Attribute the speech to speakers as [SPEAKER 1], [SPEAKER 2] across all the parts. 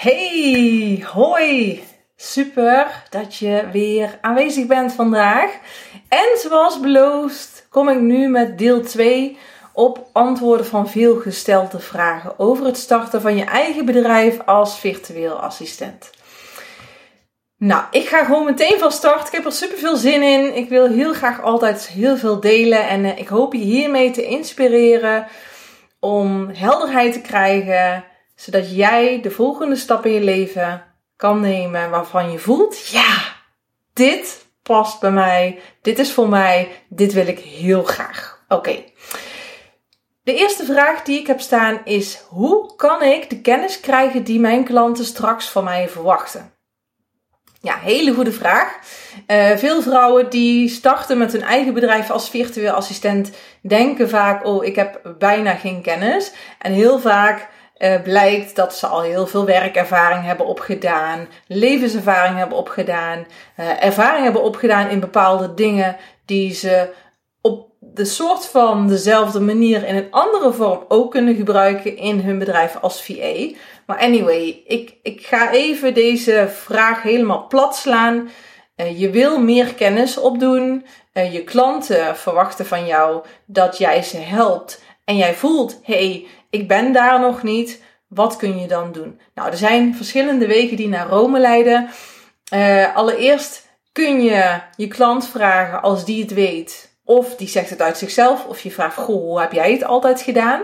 [SPEAKER 1] Hey, hoi! Super dat je weer aanwezig bent vandaag. En zoals beloofd kom ik nu met deel 2 op antwoorden van veel gestelde vragen over het starten van je eigen bedrijf als virtueel assistent. Nou, ik ga gewoon meteen van start. Ik heb er super veel zin in. Ik wil heel graag altijd heel veel delen en eh, ik hoop je hiermee te inspireren om helderheid te krijgen zodat jij de volgende stap in je leven kan nemen waarvan je voelt, ja, dit past bij mij, dit is voor mij, dit wil ik heel graag. Oké. De eerste vraag die ik heb staan is: hoe kan ik de kennis krijgen die mijn klanten straks van mij verwachten? Ja, hele goede vraag. Uh, veel vrouwen die starten met hun eigen bedrijf als virtueel assistent denken vaak: oh, ik heb bijna geen kennis. En heel vaak uh, blijkt dat ze al heel veel werkervaring hebben opgedaan, levenservaring hebben opgedaan, uh, ervaring hebben opgedaan in bepaalde dingen die ze op de soort van dezelfde manier in een andere vorm ook kunnen gebruiken in hun bedrijf als VA. Maar anyway, ik, ik ga even deze vraag helemaal plat slaan. Uh, je wil meer kennis opdoen. je klanten verwachten van jou dat jij ze helpt. En jij voelt, hey, ik ben daar nog niet. Wat kun je dan doen? Nou, er zijn verschillende wegen die naar Rome leiden. Uh, allereerst kun je je klant vragen als die het weet. Of die zegt het uit zichzelf. Of je vraagt, goh, hoe heb jij het altijd gedaan?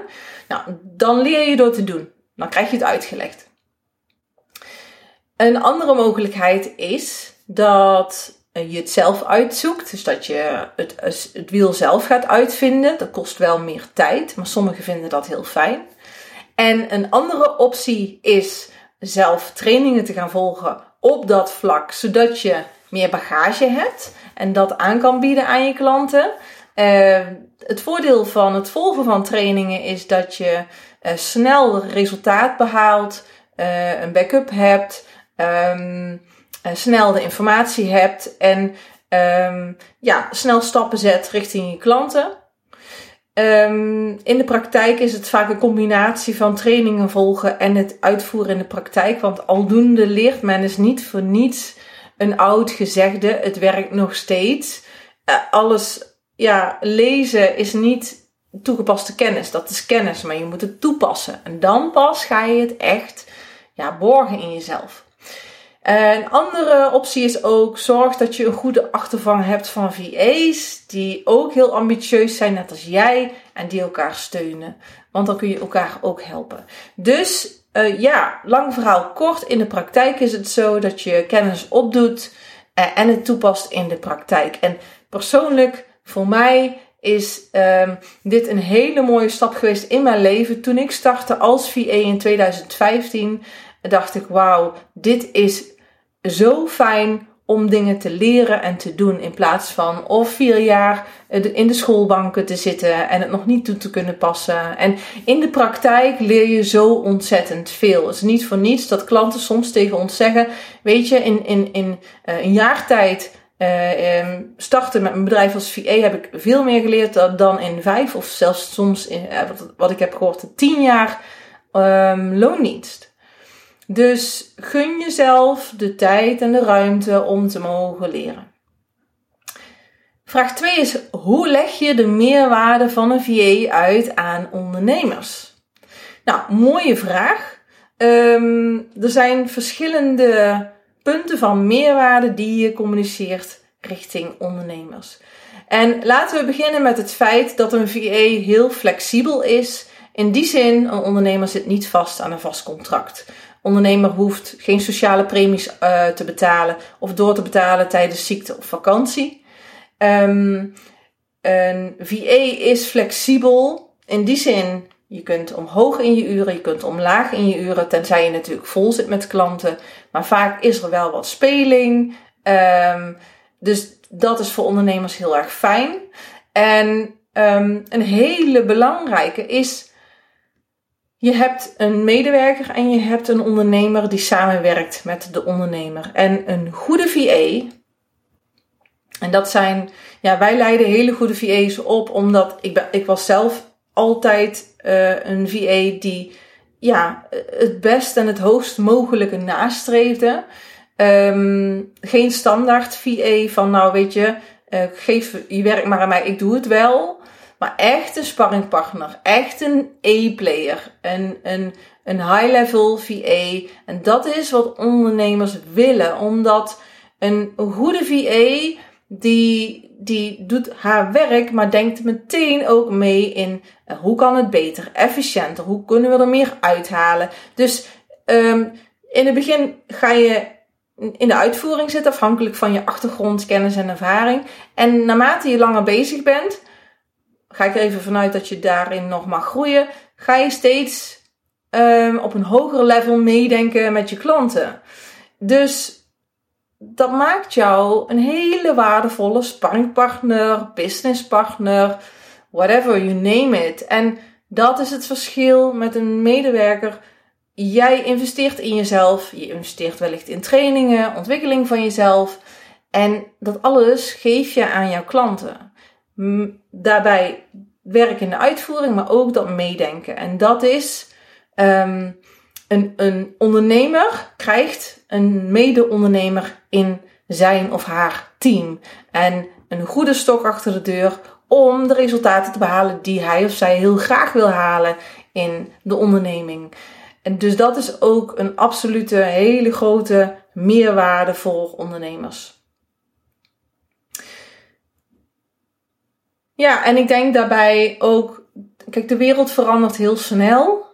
[SPEAKER 1] Nou, dan leer je door te doen. Dan krijg je het uitgelegd. Een andere mogelijkheid is dat je het zelf uitzoekt. Dus dat je het, het wiel zelf gaat uitvinden. Dat kost wel meer tijd, maar sommigen vinden dat heel fijn. En een andere optie is zelf trainingen te gaan volgen op dat vlak, zodat je meer bagage hebt en dat aan kan bieden aan je klanten. Uh, het voordeel van het volgen van trainingen is dat je uh, snel resultaat behaalt, een backup hebt, um, snel de informatie hebt en um, ja, snel stappen zet richting je klanten. Um, in de praktijk is het vaak een combinatie van trainingen volgen en het uitvoeren in de praktijk. Want aldoende leert men is niet voor niets een oud gezegde. Het werkt nog steeds. Uh, alles ja, lezen is niet toegepaste kennis. Dat is kennis, maar je moet het toepassen. En dan pas ga je het echt ja, borgen in jezelf. Een andere optie is ook zorg dat je een goede achtervang hebt van VA's die ook heel ambitieus zijn, net als jij, en die elkaar steunen. Want dan kun je elkaar ook helpen. Dus uh, ja, lang verhaal kort. In de praktijk is het zo dat je kennis opdoet uh, en het toepast in de praktijk. En persoonlijk, voor mij is um, dit een hele mooie stap geweest in mijn leven. Toen ik startte als VA in 2015, dacht ik: wauw, dit is zo fijn om dingen te leren en te doen in plaats van of vier jaar in de schoolbanken te zitten en het nog niet toe te kunnen passen. En in de praktijk leer je zo ontzettend veel. Het is niet voor niets dat klanten soms tegen ons zeggen: Weet je, in, in, in uh, een jaar tijd uh, starten met mijn bedrijf als VA heb ik veel meer geleerd dan in vijf of zelfs soms in, wat, wat, ik heb gehoord, tien jaar um, loondienst. Dus gun jezelf de tijd en de ruimte om te mogen leren. Vraag 2 is: hoe leg je de meerwaarde van een VA uit aan ondernemers? Nou, mooie vraag. Um, er zijn verschillende punten van meerwaarde die je communiceert richting ondernemers. En laten we beginnen met het feit dat een VA heel flexibel is. In die zin, een ondernemer zit niet vast aan een vast contract ondernemer hoeft geen sociale premies uh, te betalen of door te betalen tijdens ziekte of vakantie. Um, een VA is flexibel in die zin. Je kunt omhoog in je uren, je kunt omlaag in je uren, tenzij je natuurlijk vol zit met klanten. Maar vaak is er wel wat speling. Um, dus dat is voor ondernemers heel erg fijn. En um, een hele belangrijke is je hebt een medewerker en je hebt een ondernemer die samenwerkt met de ondernemer. En een goede VA, en dat zijn, ja, wij leiden hele goede VA's op, omdat ik, ik was zelf altijd uh, een VA die ja, het best en het hoogst mogelijke nastreefde. Ehm, geen standaard VA van, nou weet je, uh, geef je werk maar aan mij, ik doe het wel. Maar echt een sparringpartner, echt een E-player, een, een, een high-level VA. En dat is wat ondernemers willen, omdat een goede VA die, die doet haar werk, maar denkt meteen ook mee in uh, hoe kan het beter, efficiënter, hoe kunnen we er meer uithalen. Dus um, in het begin ga je in de uitvoering zitten, afhankelijk van je achtergrond, kennis en ervaring. En naarmate je langer bezig bent, ga ik er even vanuit dat je daarin nog mag groeien, ga je steeds um, op een hoger level meedenken met je klanten. Dus dat maakt jou een hele waardevolle sparringpartner, businesspartner, whatever you name it. En dat is het verschil met een medewerker. Jij investeert in jezelf, je investeert wellicht in trainingen, ontwikkeling van jezelf. En dat alles geef je aan jouw klanten. Daarbij werk in de uitvoering, maar ook dat meedenken. En dat is um, een, een ondernemer krijgt een mede-ondernemer in zijn of haar team. En een goede stok achter de deur om de resultaten te behalen die hij of zij heel graag wil halen in de onderneming. En dus dat is ook een absolute hele grote meerwaarde voor ondernemers. Ja, en ik denk daarbij ook, kijk, de wereld verandert heel snel.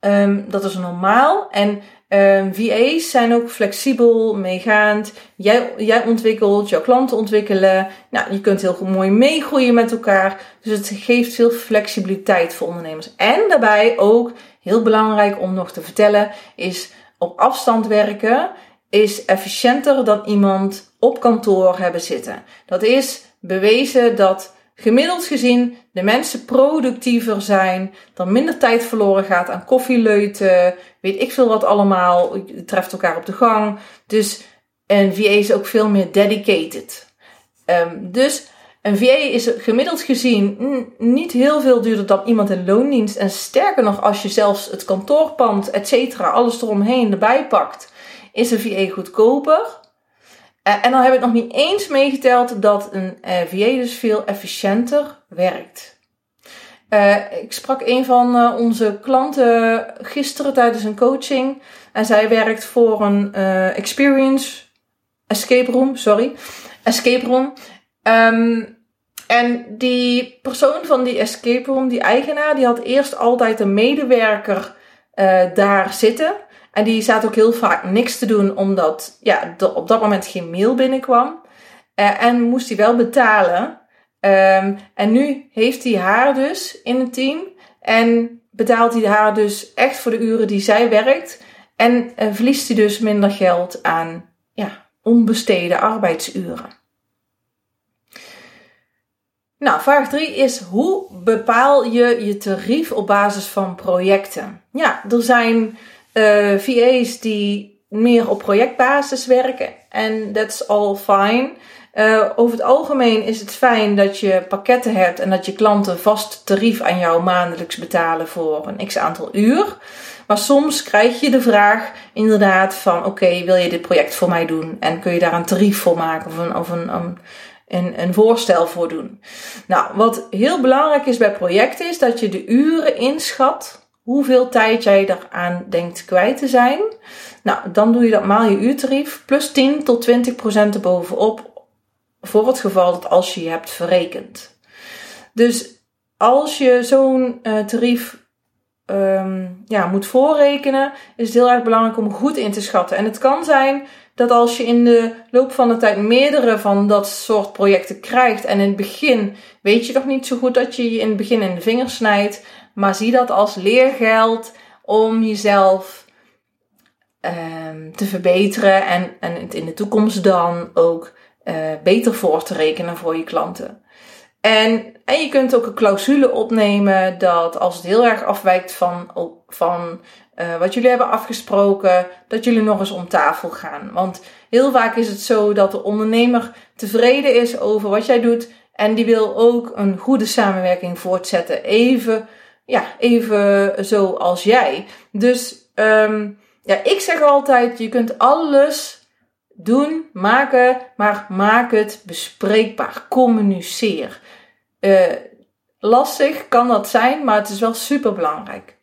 [SPEAKER 1] Um, dat is normaal. En um, VA's zijn ook flexibel, meegaand. Jij, jij ontwikkelt, jouw klanten ontwikkelen. Nou, je kunt heel mooi meegroeien met elkaar. Dus het geeft veel flexibiliteit voor ondernemers. En daarbij ook, heel belangrijk om nog te vertellen, is op afstand werken is efficiënter dan iemand op kantoor hebben zitten. Dat is bewezen dat gemiddeld gezien de mensen productiever zijn, dan minder tijd verloren gaat aan koffieleuten, weet ik veel wat allemaal, treft elkaar op de gang. Dus een VA is ook veel meer dedicated. Um, dus een VA is gemiddeld gezien niet heel veel duurder dan iemand in loondienst. En sterker nog, als je zelfs het kantoorpand, et cetera, alles eromheen erbij pakt, is een VA goedkoper. Eh, en dan heb ik nog niet eens meegeteld dat een uh, eh, VA dus veel efficiënter werkt. Uh, ik sprak een van onze klanten gisteren tijdens een coaching. En zij werkt voor een experience escape room, sorry. Escape room. Um, en die persoon van die escape room, die eigenaar, die had eerst altijd een medewerker daar zitten. En die zaten ook heel vaak niks te doen, omdat ja, op dat moment geen mail binnenkwam. Uh, en moest hij wel betalen. Um, en nu heeft hij haar dus in het team. En betaalt hij haar dus echt voor de uren die zij werkt. En uh, verliest hij dus minder geld aan ja, onbesteden arbeidsuren. Nou, vraag 3 is hoe bepaal je je tarief op basis van projecten? Ja, er zijn uh, eh, VA's die meer op projectbasis werken. En that's all fine. Uh, over het algemeen is het fijn dat je pakketten hebt en dat je klanten vast tarief aan jou maandelijks betalen voor een x aantal uur. Maar soms krijg je de vraag inderdaad van oké, wil je dit project voor mij doen? En kun je daar een tarief voor maken of een, of een, een, een voorstel voor doen? Nou, wat heel belangrijk is bij projecten is dat je de uren inschat hoeveel tijd jij eraan denkt kwijt te zijn. Nou, dan doe je dat maal je uurtarief plus 10 tot 20 procent erbovenop voor het geval dat als je je hebt verrekend. Dus als je zo'n uh, tarief um, ja, moet voorrekenen, is het heel erg belangrijk om goed in te schatten. En het kan zijn dat als je in de loop van de tijd meerdere van dat soort projecten krijgt en in het begin weet je nog niet zo goed dat je je in het begin in de vingers snijdt, maar zie dat als leergeld om jezelf um, te verbeteren en, en het in de toekomst dan ook uh, beter voor te rekenen voor je klanten. En, en je kunt ook een clausule opnemen dat als het heel erg afwijkt van, van uh, wat jullie hebben afgesproken, dat jullie nog eens om tafel gaan. Want heel vaak is het zo dat de ondernemer tevreden is over wat jij doet en die wil ook een goede samenwerking voortzetten. Even ja, even zo als jij. Dus um, ja, ik zeg altijd, je kunt alles doen, maken, maar maak het bespreekbaar. Communiceer. Uh, lastig kan dat zijn, maar het is wel super belangrijk.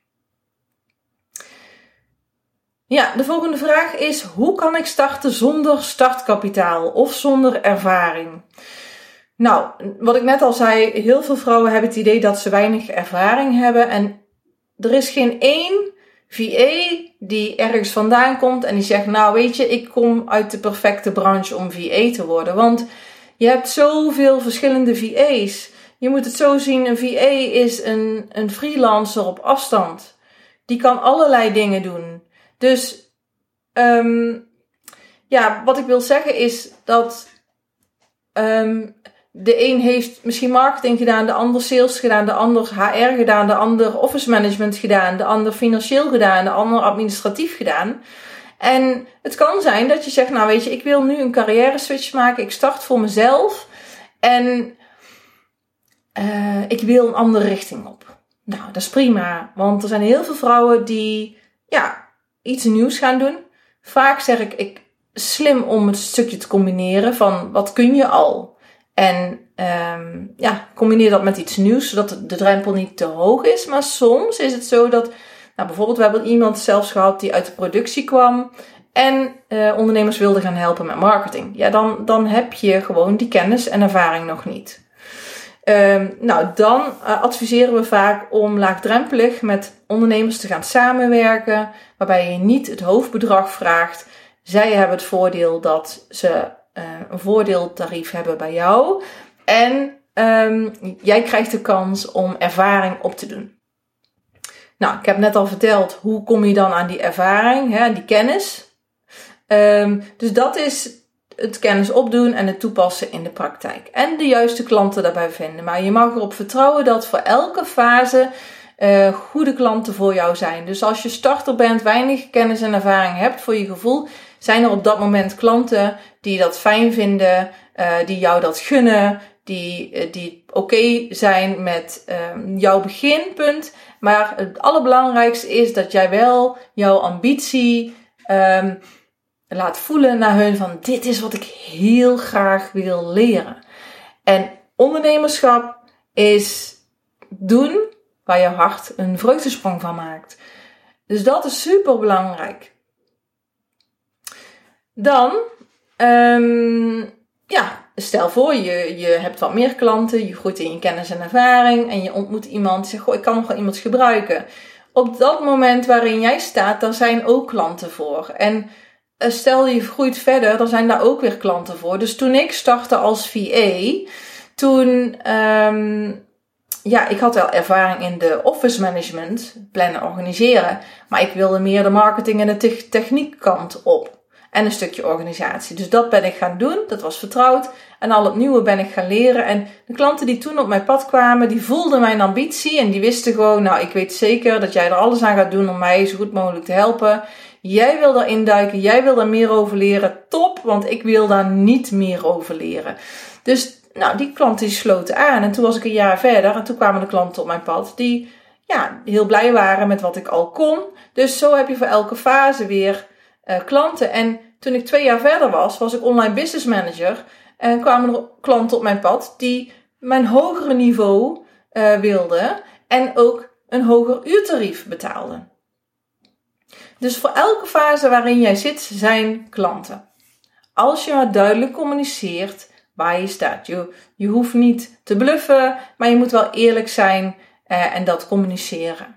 [SPEAKER 1] Ja, de volgende vraag is: hoe kan ik starten zonder startkapitaal of zonder ervaring? Nou, wat ik net al zei, heel veel vrouwen hebben het idee dat ze weinig ervaring hebben. En er is geen één VA die ergens vandaan komt en die zegt: Nou, weet je, ik kom uit de perfecte branche om VA te worden. Want je hebt zoveel verschillende VA's. Je moet het zo zien: een VA is een, een freelancer op afstand. Die kan allerlei dingen doen. Dus, um, ja, wat ik wil zeggen is dat um, de een heeft misschien marketing gedaan, de ander sales gedaan, de ander HR gedaan, de ander office management gedaan, de ander financieel gedaan, de ander administratief gedaan. En het kan zijn dat je zegt, nou weet je, ik wil nu een carrière switch maken, ik start voor mezelf en uh, ik wil een andere richting op. Nou, dat is prima, want er zijn heel veel vrouwen die ja, iets nieuws gaan doen. Vaak zeg ik, ik slim om het stukje te combineren van wat kun je al. En um, ja, combineer dat met iets nieuws, zodat de drempel niet te hoog is. Maar soms is het zo dat, nou bijvoorbeeld, we hebben iemand zelfs gehad die uit de productie kwam en uh, ondernemers wilde gaan helpen met marketing. Ja, dan, dan heb je gewoon die kennis en ervaring nog niet. Um, nou, dan uh, adviseren we vaak om laagdrempelig met ondernemers te gaan samenwerken, waarbij je niet het hoofdbedrag vraagt. Zij hebben het voordeel dat ze een voordeeltarief hebben bij jou. En um, jij krijgt de kans om ervaring op te doen. Nou, ik heb net al verteld hoe kom je dan aan die ervaring, hè, die kennis. Um, dus dat is het kennis opdoen en het toepassen in de praktijk. En de juiste klanten daarbij vinden. Maar je mag erop vertrouwen dat voor elke fase uh, goede klanten voor jou zijn. Dus als je starter bent, weinig kennis en ervaring hebt voor je gevoel, zijn er op dat moment klanten die dat fijn vinden, uh, die jou dat gunnen, die, uh, die oké zijn met uh, jouw beginpunt. Maar het allerbelangrijkste is dat jij wel jouw ambitie um, laat voelen naar hun van dit is wat ik heel graag wil leren. En ondernemerschap is doen waar je hart een vreugdesprong van maakt. Dus dat is super belangrijk. Dan, um, ja, stel voor je, je hebt wat meer klanten, je groeit in je kennis en ervaring en je ontmoet iemand die zegt, goh, ik kan nog wel iemand gebruiken. Op dat moment waarin jij staat, daar zijn ook klanten voor. En eh, stel je groeit verder, dan zijn daar ook weer klanten voor. Dus toen ik startte als VA, toen um, ja, ik had wel ervaring in de office management, plannen, organiseren. Maar ik wilde meer de marketing en de techniek kant op. En een stukje organisatie. Dus dat ben ik gaan doen. Dat was vertrouwd. En al het nieuwe ben ik gaan leren. En de klanten die toen op mijn pad kwamen, die voelden mijn ambitie. En die wisten gewoon, nou, ik weet zeker dat jij er alles aan gaat doen om mij zo goed mogelijk te helpen. Jij wil daar induiken. Jij wil daar meer over leren. Top, want ik wil daar niet meer over leren. Dus nou, die klanten sloten aan. En toen was ik een jaar verder en toen kwamen de klanten op mijn pad die ja, heel blij waren met wat ik al kon. Dus zo heb je voor elke fase weer uh, klanten. En toen ik twee jaar verder was, was ik online business manager. En kwamen er klanten op mijn pad die mijn hogere niveau uh, wilden. En ook een hoger uurtarief betaalden. Dus voor elke fase waarin jij zit, zijn klanten. Als je maar duidelijk communiceert waar je staat. Je, je hoeft niet te bluffen, maar je moet wel eerlijk zijn eh, en dat communiceren.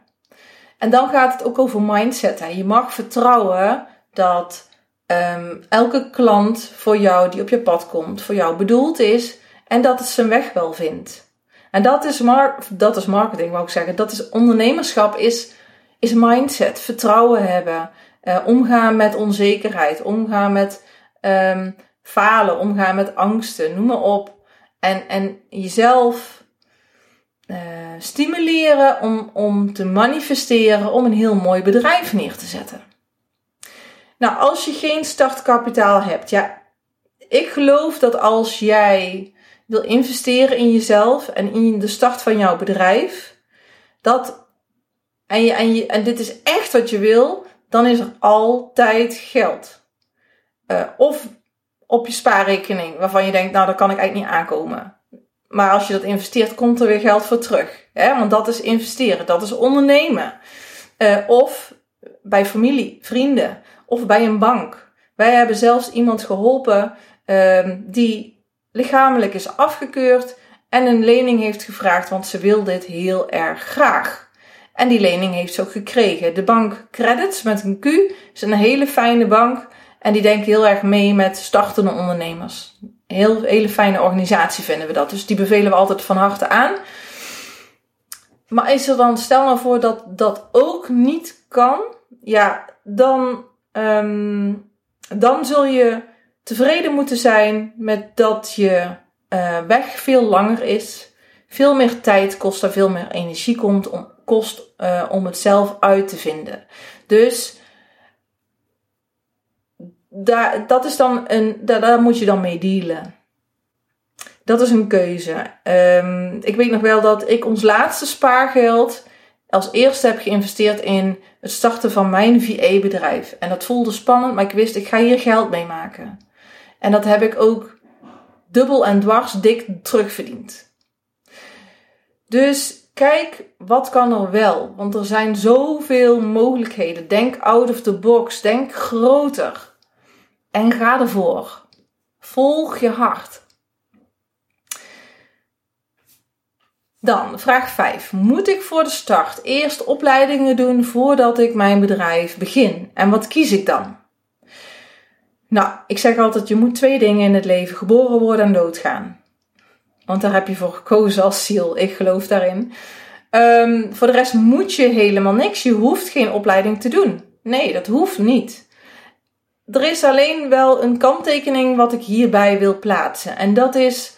[SPEAKER 1] En dan gaat het ook over mindset. Hè. Je mag vertrouwen dat um, elke klant voor jou die op je pad komt, voor jou bedoeld is en dat het zijn weg wel vindt. En dat is, mar dat is marketing, wou ik zeggen. Dat is ondernemerschap, is, is mindset. Vertrouwen hebben. Uh, omgaan met onzekerheid. Omgaan met um, falen, omgaan met angsten, noem maar op. En, en jezelf uh, stimuleren om, om te manifesteren, om een heel mooi bedrijf neer te zetten. Nou, als je geen startkapitaal hebt, ja, ik geloof dat als jij wil investeren in jezelf en in de start van jouw bedrijf, dat en, je, en, je, en dit is echt wat je wil, dan is er altijd geld. Uh, of op je spaarrekening, waarvan je denkt, nou, daar kan ik eigenlijk niet aankomen. Maar als je dat investeert, komt er weer geld voor terug. Hè? Want dat is investeren, dat is ondernemen. Uh, of bij familie, vrienden, of bij een bank. Wij hebben zelfs iemand geholpen uh, die lichamelijk is afgekeurd en een lening heeft gevraagd, want ze wil dit heel erg graag. En die lening heeft ze ook gekregen. De bank Credits met een Q is een hele fijne bank. En die denkt heel erg mee met startende ondernemers. Heel, hele fijne organisatie vinden we dat. Dus die bevelen we altijd van harte aan. Maar is er dan, stel nou voor dat dat ook niet kan. Ja, dan, um, dan zul je tevreden moeten zijn met dat je uh, weg veel langer is. Veel meer tijd kost en veel meer energie komt om, kost uh, om het zelf uit te vinden. Dus daar, dat is dan een, daar, moet je dan mee dealen. Dat is een keuze. Um, ik weet nog wel dat ik ons laatste spaargeld als eerste heb geïnvesteerd in het starten van mijn VA-bedrijf. En dat voelde spannend, maar ik wist, ik ga hier geld mee maken. En dat heb ik ook dubbel en dwars dik terugverdiend. Dus kijk, wat kan er wel? Want er zijn zoveel mogelijkheden. Denk out of the box. Denk groter. En ga ervoor. Volg je hart. Dan vraag 5. Moet ik voor de start eerst opleidingen doen voordat ik mijn bedrijf begin? En wat kies ik dan? Nou, ik zeg altijd: je moet twee dingen in het leven: geboren worden en doodgaan. Want daar heb je voor gekozen als ziel. Ik geloof daarin. Um, voor de rest moet je helemaal niks. Je hoeft geen opleiding te doen. Nee, dat hoeft niet. Er is alleen wel een kanttekening wat ik hierbij wil plaatsen. En dat is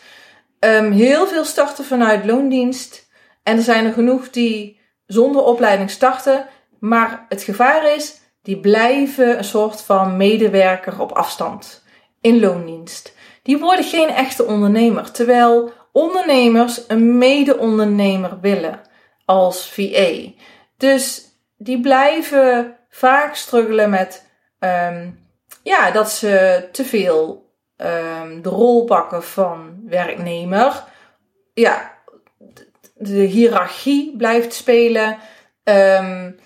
[SPEAKER 1] um, heel veel starten vanuit loondienst. En er zijn er genoeg die zonder opleiding starten. Maar het gevaar is, die blijven een soort van medewerker op afstand in loondienst. Die worden geen echte ondernemer. Terwijl ondernemers een mede-ondernemer willen als VA. Dus die blijven vaak struggelen met um, ja, dat ze te veel um, de rol pakken van werknemer. Ja, de hiërarchie blijft spelen. Um,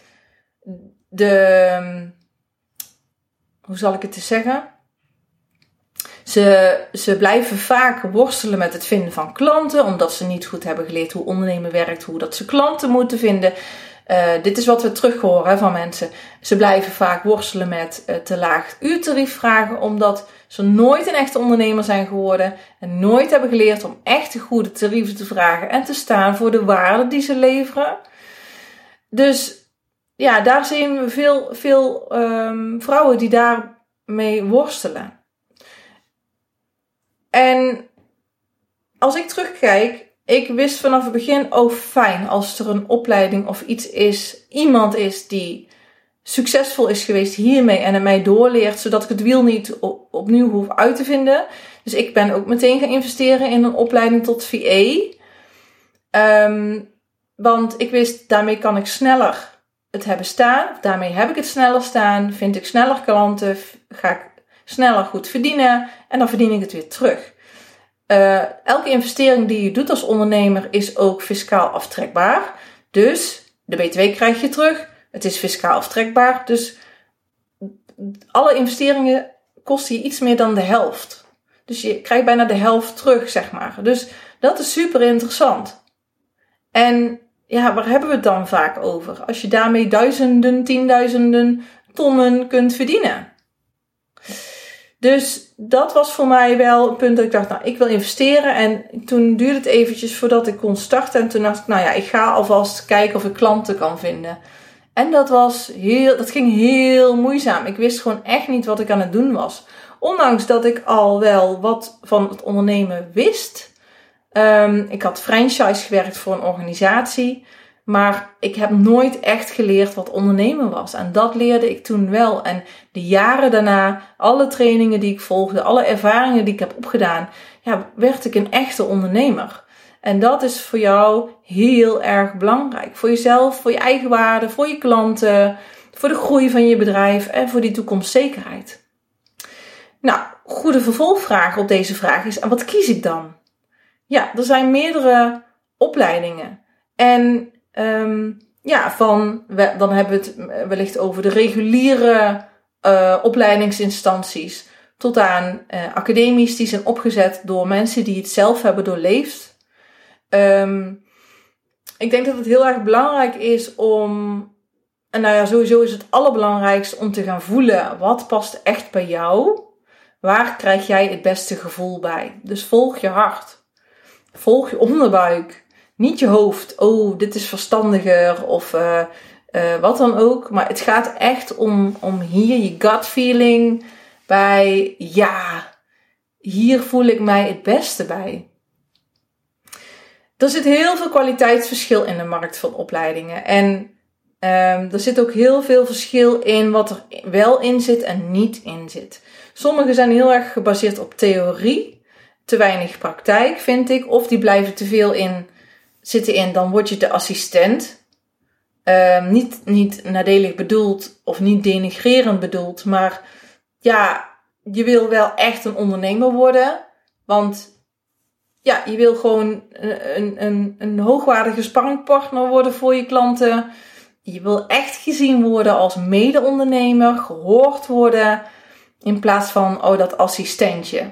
[SPEAKER 1] de. Hoe zal ik het te zeggen? Ze, ze blijven vaak worstelen met het vinden van klanten, omdat ze niet goed hebben geleerd hoe ondernemen werkt, hoe dat ze klanten moeten vinden. Uh, dit is wat we terug horen van mensen. Ze blijven vaak worstelen met uh, te laag uurtarief vragen, omdat ze nooit een echte ondernemer zijn geworden en nooit hebben geleerd om echt goede tarieven te vragen en te staan voor de waarde die ze leveren. Dus ja, daar zien we veel, veel um, vrouwen die daarmee worstelen. En als ik terugkijk, ik wist vanaf het begin, oh fijn, als er een opleiding of iets is, iemand is die succesvol is geweest hiermee en het mij doorleert, zodat ik het wiel niet opnieuw hoef uit te vinden. Dus ik ben ook meteen gaan investeren in een opleiding tot VA. Ehm, want ik wist, daarmee kan ik sneller het hebben staan. Daarmee heb ik het sneller staan. Vind ik sneller klanten. Ga ik sneller goed verdienen. En dan verdien ik het weer terug. Uh, elke investering die je doet als ondernemer is ook fiscaal aftrekbaar. Dus de BTW krijg je terug. Het is fiscaal aftrekbaar. Dus alle investeringen kosten je iets meer dan de helft. Dus je krijgt bijna de helft terug, zeg maar. Dus dat is super interessant. En ja, waar hebben we het dan vaak over? Als je daarmee duizenden, tienduizenden tonnen kunt verdienen. Dus dat was voor mij wel een punt dat ik dacht, nou, ik wil investeren. En toen duurde het eventjes voordat ik kon starten. En toen dacht ik, nou ja, ik ga alvast kijken of ik klanten kan vinden. En dat was heel, dat ging heel moeizaam. Ik wist gewoon echt niet wat ik aan het doen was. Ondanks dat ik al wel wat van het ondernemen wist. Um, ik had franchise gewerkt voor een organisatie. Maar ik heb nooit echt geleerd wat ondernemen was. En dat leerde ik toen wel. En de jaren daarna, alle trainingen die ik volgde, alle ervaringen die ik heb opgedaan, ja, werd ik een echte ondernemer. En dat is voor jou heel erg belangrijk. Voor jezelf, voor je eigen waarde, voor je klanten, voor de groei van je bedrijf en voor die toekomstzekerheid. Nou, goede vervolgvraag op deze vraag is: en wat kies ik dan? Ja, er zijn meerdere opleidingen. En um, ja, van, dan hebben we het wellicht over de reguliere uh, opleidingsinstanties. Tot aan uh, academies die zijn opgezet door mensen die het zelf hebben doorleefd. Um, ik denk dat het heel erg belangrijk is om. En nou ja, sowieso is het allerbelangrijkste om te gaan voelen wat past echt bij jou. Waar krijg jij het beste gevoel bij? Dus volg je hart. Volg je onderbuik. Niet je hoofd. Oh, dit is verstandiger. Of uh, uh, wat dan ook. Maar het gaat echt om, om hier je gut feeling bij. Ja, hier voel ik mij het beste bij. Er zit heel veel kwaliteitsverschil in de markt van opleidingen. En um, er zit ook heel veel verschil in wat er wel in zit en niet in zit. Sommige zijn heel erg gebaseerd op theorie, te weinig praktijk vind ik. Of die blijven te veel in zitten in, dan word je de assistent. Um, niet, niet nadelig bedoeld of niet denigrerend bedoeld, maar ja, je wil wel echt een ondernemer worden. Want ja, je wil gewoon een, een, een hoogwaardige sparringpartner worden voor je klanten. Je wil echt gezien worden als mede-ondernemer, gehoord worden. In plaats van, oh, dat assistentje.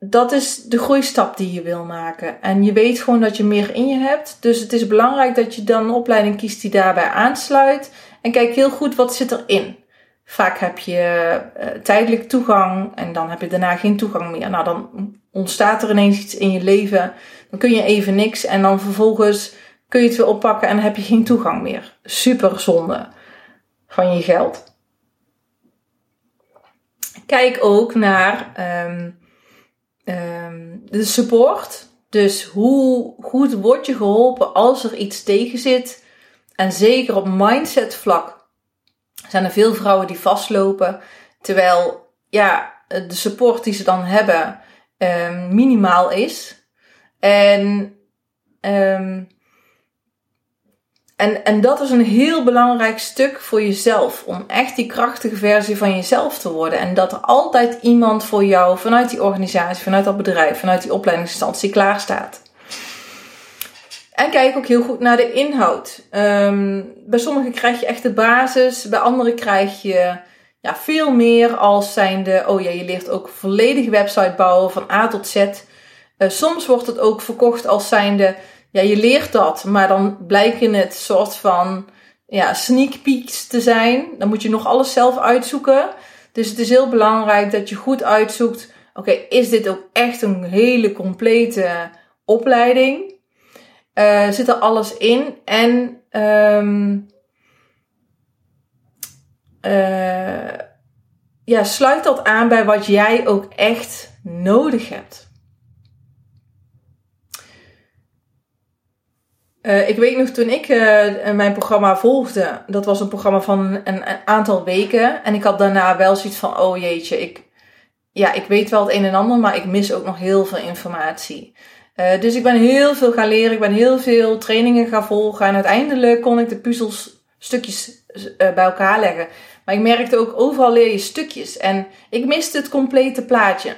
[SPEAKER 1] Dat is de groeistap die je wil maken. En je weet gewoon dat je meer in je hebt. Dus het is belangrijk dat je dan een opleiding kiest die daarbij aansluit. En kijk heel goed wat zit erin. Vaak heb je uh, tijdelijk toegang en dan heb je daarna geen toegang meer. Nou, dan ontstaat er ineens iets in je leven. Dan kun je even niks en dan vervolgens kun je het weer oppakken en heb je geen toegang meer. Super zonde van je geld. Kijk ook naar um, um, de support. Dus hoe goed word je geholpen als er iets tegen zit. En zeker op mindset vlak zijn er veel vrouwen die vastlopen. Terwijl ja, de support die ze dan hebben um, minimaal is. En um, en, en dat is een heel belangrijk stuk voor jezelf. Om echt die krachtige versie van jezelf te worden. En dat er altijd iemand voor jou vanuit die organisatie, vanuit dat bedrijf, vanuit die opleidingsinstantie klaar staat. En kijk ook heel goed naar de inhoud. Um, bij sommigen krijg je echt de basis, bij anderen krijg je ja, veel meer als zijnde, oh ja, je leert ook volledige website bouwen van A tot Z. Uh, soms wordt het ook verkocht als zijnde, ja, je leert dat, maar dan blijken het soort van ja, sneak peeks te zijn. Dan moet je nog alles zelf uitzoeken. Dus het is heel belangrijk dat je goed uitzoekt, oké, is dit ook echt een hele complete opleiding? Uh, zit er alles in en um, uh, ja, sluit dat aan bij wat jij ook echt nodig hebt. Uh, ik weet nog toen ik uh, mijn programma volgde, dat was een programma van een, een, aantal weken. En ik had daarna wel zoiets van: oh jeetje, ik, ja, ik weet wel het een en ander, maar ik mis ook nog heel veel informatie. Uh, dus ik ben heel veel gaan leren, ik ben heel veel trainingen gaan volgen. En uiteindelijk kon ik de puzzelstukjes bij elkaar leggen. Maar ik merkte ook overal leer je stukjes. En ik miste het complete plaatje.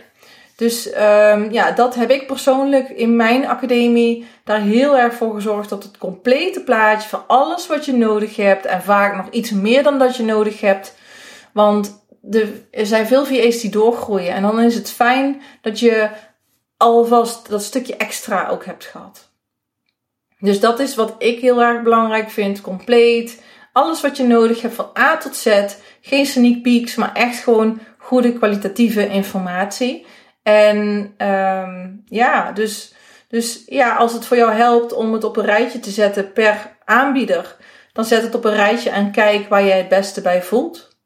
[SPEAKER 1] Dus um, ja, dat heb ik persoonlijk in mijn academie daar heel erg voor gezorgd dat het complete plaatje van alles wat je nodig hebt en vaak nog iets meer dan dat je nodig hebt. Want de, er zijn veel VA's die doorgroeien en dan is het fijn dat je alvast dat stukje extra ook hebt gehad. Dus dat is wat ik heel erg belangrijk vind. Compleet. Alles wat je nodig hebt van A tot Z. Geen sneak peeks, maar echt gewoon goede kwalitatieve informatie. En um, ja, dus, dus ja, als het voor jou helpt om het op een rijtje te zetten per aanbieder, dan zet het op een rijtje en kijk waar jij het beste bij voelt.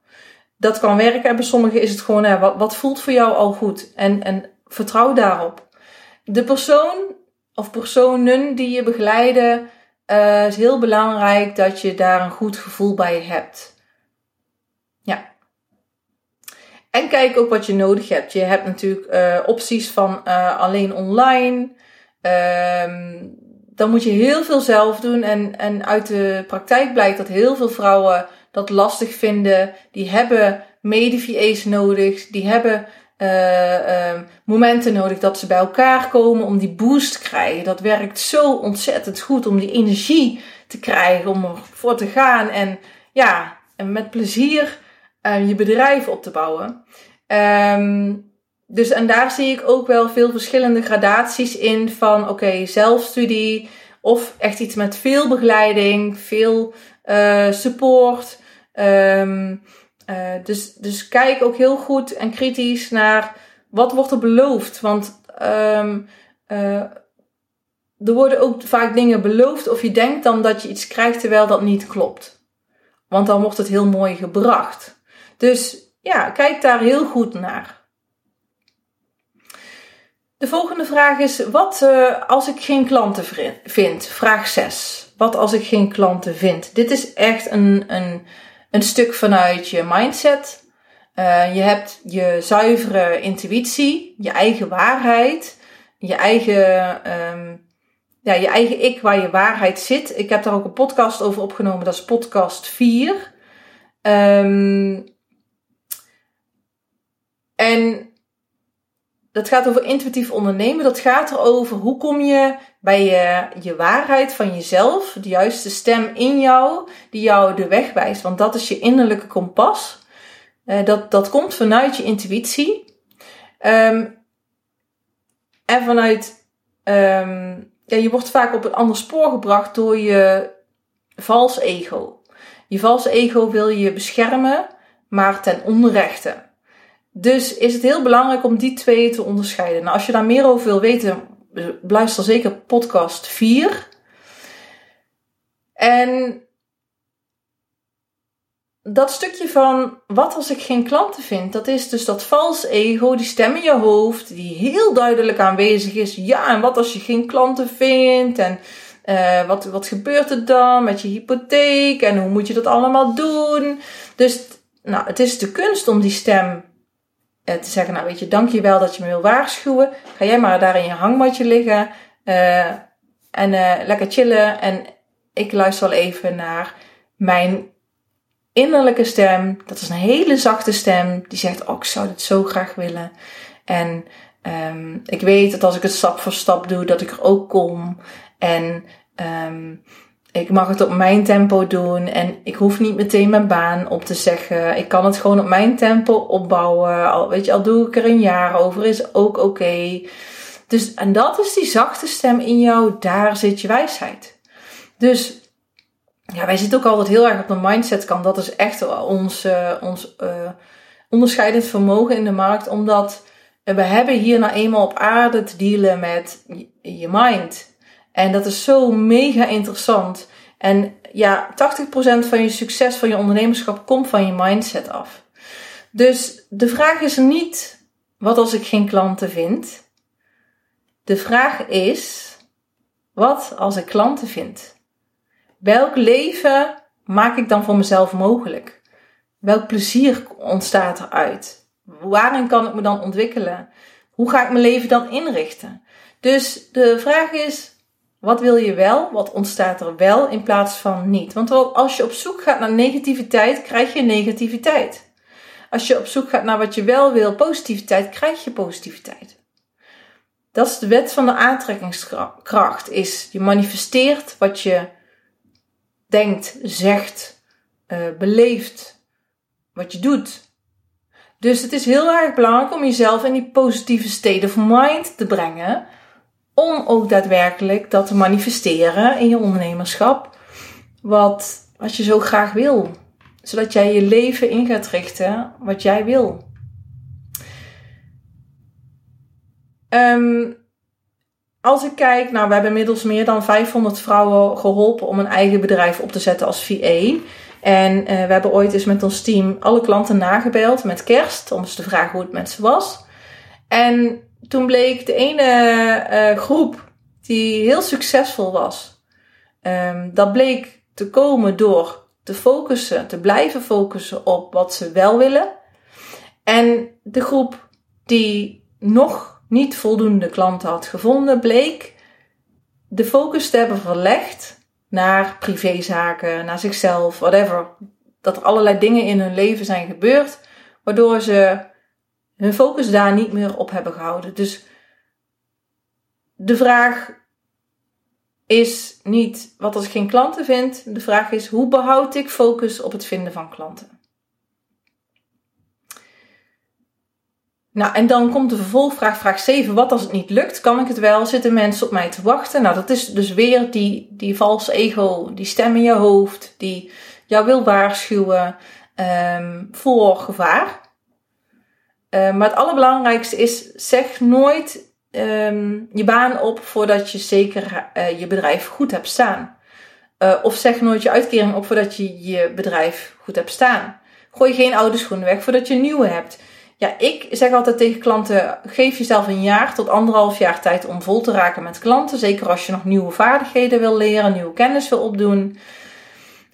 [SPEAKER 1] Dat kan werken en bij sommigen is het gewoon, hè, wat, voelt voor jou al goed? En, en vertrouw daarop. De persoon of personen die je begeleiden, uh, is heel belangrijk dat je daar een goed gevoel bij hebt. Ja. En kijk ook wat je nodig hebt. Je hebt natuurlijk uh, opties van uh, alleen online. Ehm, dan moet je heel veel zelf doen. En, en uit de praktijk blijkt dat heel veel vrouwen dat lastig vinden. Die hebben mede nodig. Die hebben uh, momenten nodig dat ze bij elkaar komen om die boost te krijgen. Dat werkt zo ontzettend goed om die energie te krijgen, om ervoor te gaan en ja, en met plezier uh, je bedrijf op te bouwen. Um, dus en daar zie ik ook wel veel verschillende gradaties in van oké, zelfstudie of echt iets met veel begeleiding, veel uh, support. Um, uh, dus, dus kijk ook heel goed en kritisch naar wat wordt er beloofd. Want uh, er worden ook vaak dingen beloofd of je denkt dan dat je iets krijgt terwijl dat niet klopt. Want dan wordt het heel mooi gebracht. Dus ja, kijk daar heel goed naar. De volgende vraag is: wat uh, als ik geen klanten vind? Vraag 6. Wat als ik geen klanten vind? Dit is echt een, een, een stuk vanuit je mindset. Uh, je hebt je zuivere intuïtie, je eigen waarheid, je eigen, um, ja, je eigen ik waar je waarheid zit. Ik heb daar ook een podcast over opgenomen, dat is podcast 4. Um, ehm, en dat gaat over intuïtief ondernemen. Dat gaat erover hoe kom je bij je, je waarheid van jezelf, de juiste stem in jou, die jou de weg wijst. Want dat is je innerlijke kompas. Uh, dat, dat komt vanuit je intuïtie. Um, en vanuit, um, ja, je wordt vaak op een ander spoor gebracht door je vals ego. Je vals ego wil je beschermen, maar ten onrechte. Dus is het heel belangrijk om die twee te onderscheiden. Nou, als je daar meer over wil weten, luister zeker podcast 4. En dat stukje van wat als ik geen klanten vind, dat is dus dat vals ego, die stem in je hoofd, die heel duidelijk aanwezig is. Ja, en wat als je geen klanten vindt? En uh, wat, wat gebeurt er dan met je hypotheek? En hoe moet je dat allemaal doen? Dus nou, het is de kunst om die stem te zeggen, nou weet je, dank je wel dat je me wil waarschuwen. Ga jij maar daar in je hangmatje liggen uh, en uh, lekker chillen. En ik luister wel even naar mijn innerlijke stem. Dat is een hele zachte stem die zegt, oh ik zou dit zo graag willen. En um, ik weet dat als ik het stap voor stap doe, dat ik er ook kom. En um, ik mag het op mijn tempo doen en ik hoef niet meteen mijn baan op te zeggen. Ik kan het gewoon op mijn tempo opbouwen. Al, weet je, al doe ik er een jaar over, is ook oké. Dus, en dat is die zachte stem in jou, daar zit je wijsheid. Dus, ja, wij zitten ook altijd heel erg op de mindset kant. Dat is echt ons, uh, ons uh, onderscheidend vermogen in de markt, omdat we hebben hier nou eenmaal op aarde te dealen met je mind. En dat is zo mega interessant. En ja, 80% van je succes van je ondernemerschap komt van je mindset af. Dus de vraag is niet, wat als ik geen klanten vind? De vraag is, wat als ik klanten vind? Welk leven maak ik dan voor mezelf mogelijk? Welk plezier ontstaat eruit? Waarin kan ik me dan ontwikkelen? Hoe ga ik mijn leven dan inrichten? Dus de vraag is, wat wil je wel? Wat ontstaat er wel in plaats van niet? Want als je op zoek gaat naar negativiteit, krijg je negativiteit. Als je op zoek gaat naar wat je wel wil, positiviteit, krijg je positiviteit. Dat is de wet van de aantrekkingskracht. Is je manifesteert wat je denkt, zegt, uh, beleeft, wat je doet. Dus het is heel erg belangrijk om jezelf in die positieve state of mind te brengen om ook daadwerkelijk dat te manifesteren in je ondernemerschap. Wat, wat je zo graag wil. Zodat jij je leven in gaat richten wat jij wil. Um, als ik kijk, nou, we hebben inmiddels meer dan 500 vrouwen geholpen om een eigen bedrijf op te zetten als VA. En uh, we hebben ooit eens met ons team alle klanten nagebeld met kerst om eens te vragen hoe het met ze was. En toen bleek de ene uh, groep die heel succesvol was, um, dat bleek te komen door te focussen, te blijven focussen op wat ze wel willen. En de groep die nog niet voldoende klanten had gevonden, bleek de focus te hebben verlegd naar privézaken, naar zichzelf, whatever. Dat er allerlei dingen in hun leven zijn gebeurd, waardoor ze hun focus daar niet meer op hebben gehouden. Dus de vraag is niet wat als ik geen klanten vind. De vraag is hoe behoud ik focus op het vinden van klanten? Nou, en dan komt de vervolgvraag, vraag 7. Wat als het niet lukt? Kan ik het wel? Zitten mensen op mij te wachten? Nou, dat is dus weer die, die valse ego, die stem in je hoofd, die jou wil waarschuwen um, voor gevaar. Uh, maar het allerbelangrijkste is, zeg nooit um, je baan op voordat je zeker uh, je bedrijf goed hebt staan. Uh, of zeg nooit je uitkering op voordat je je bedrijf goed hebt staan. Gooi geen oude schoenen weg voordat je nieuwe hebt. Ja, ik zeg altijd tegen klanten: geef jezelf een jaar tot anderhalf jaar tijd om vol te raken met klanten. Zeker als je nog nieuwe vaardigheden wil leren, nieuwe kennis wil opdoen.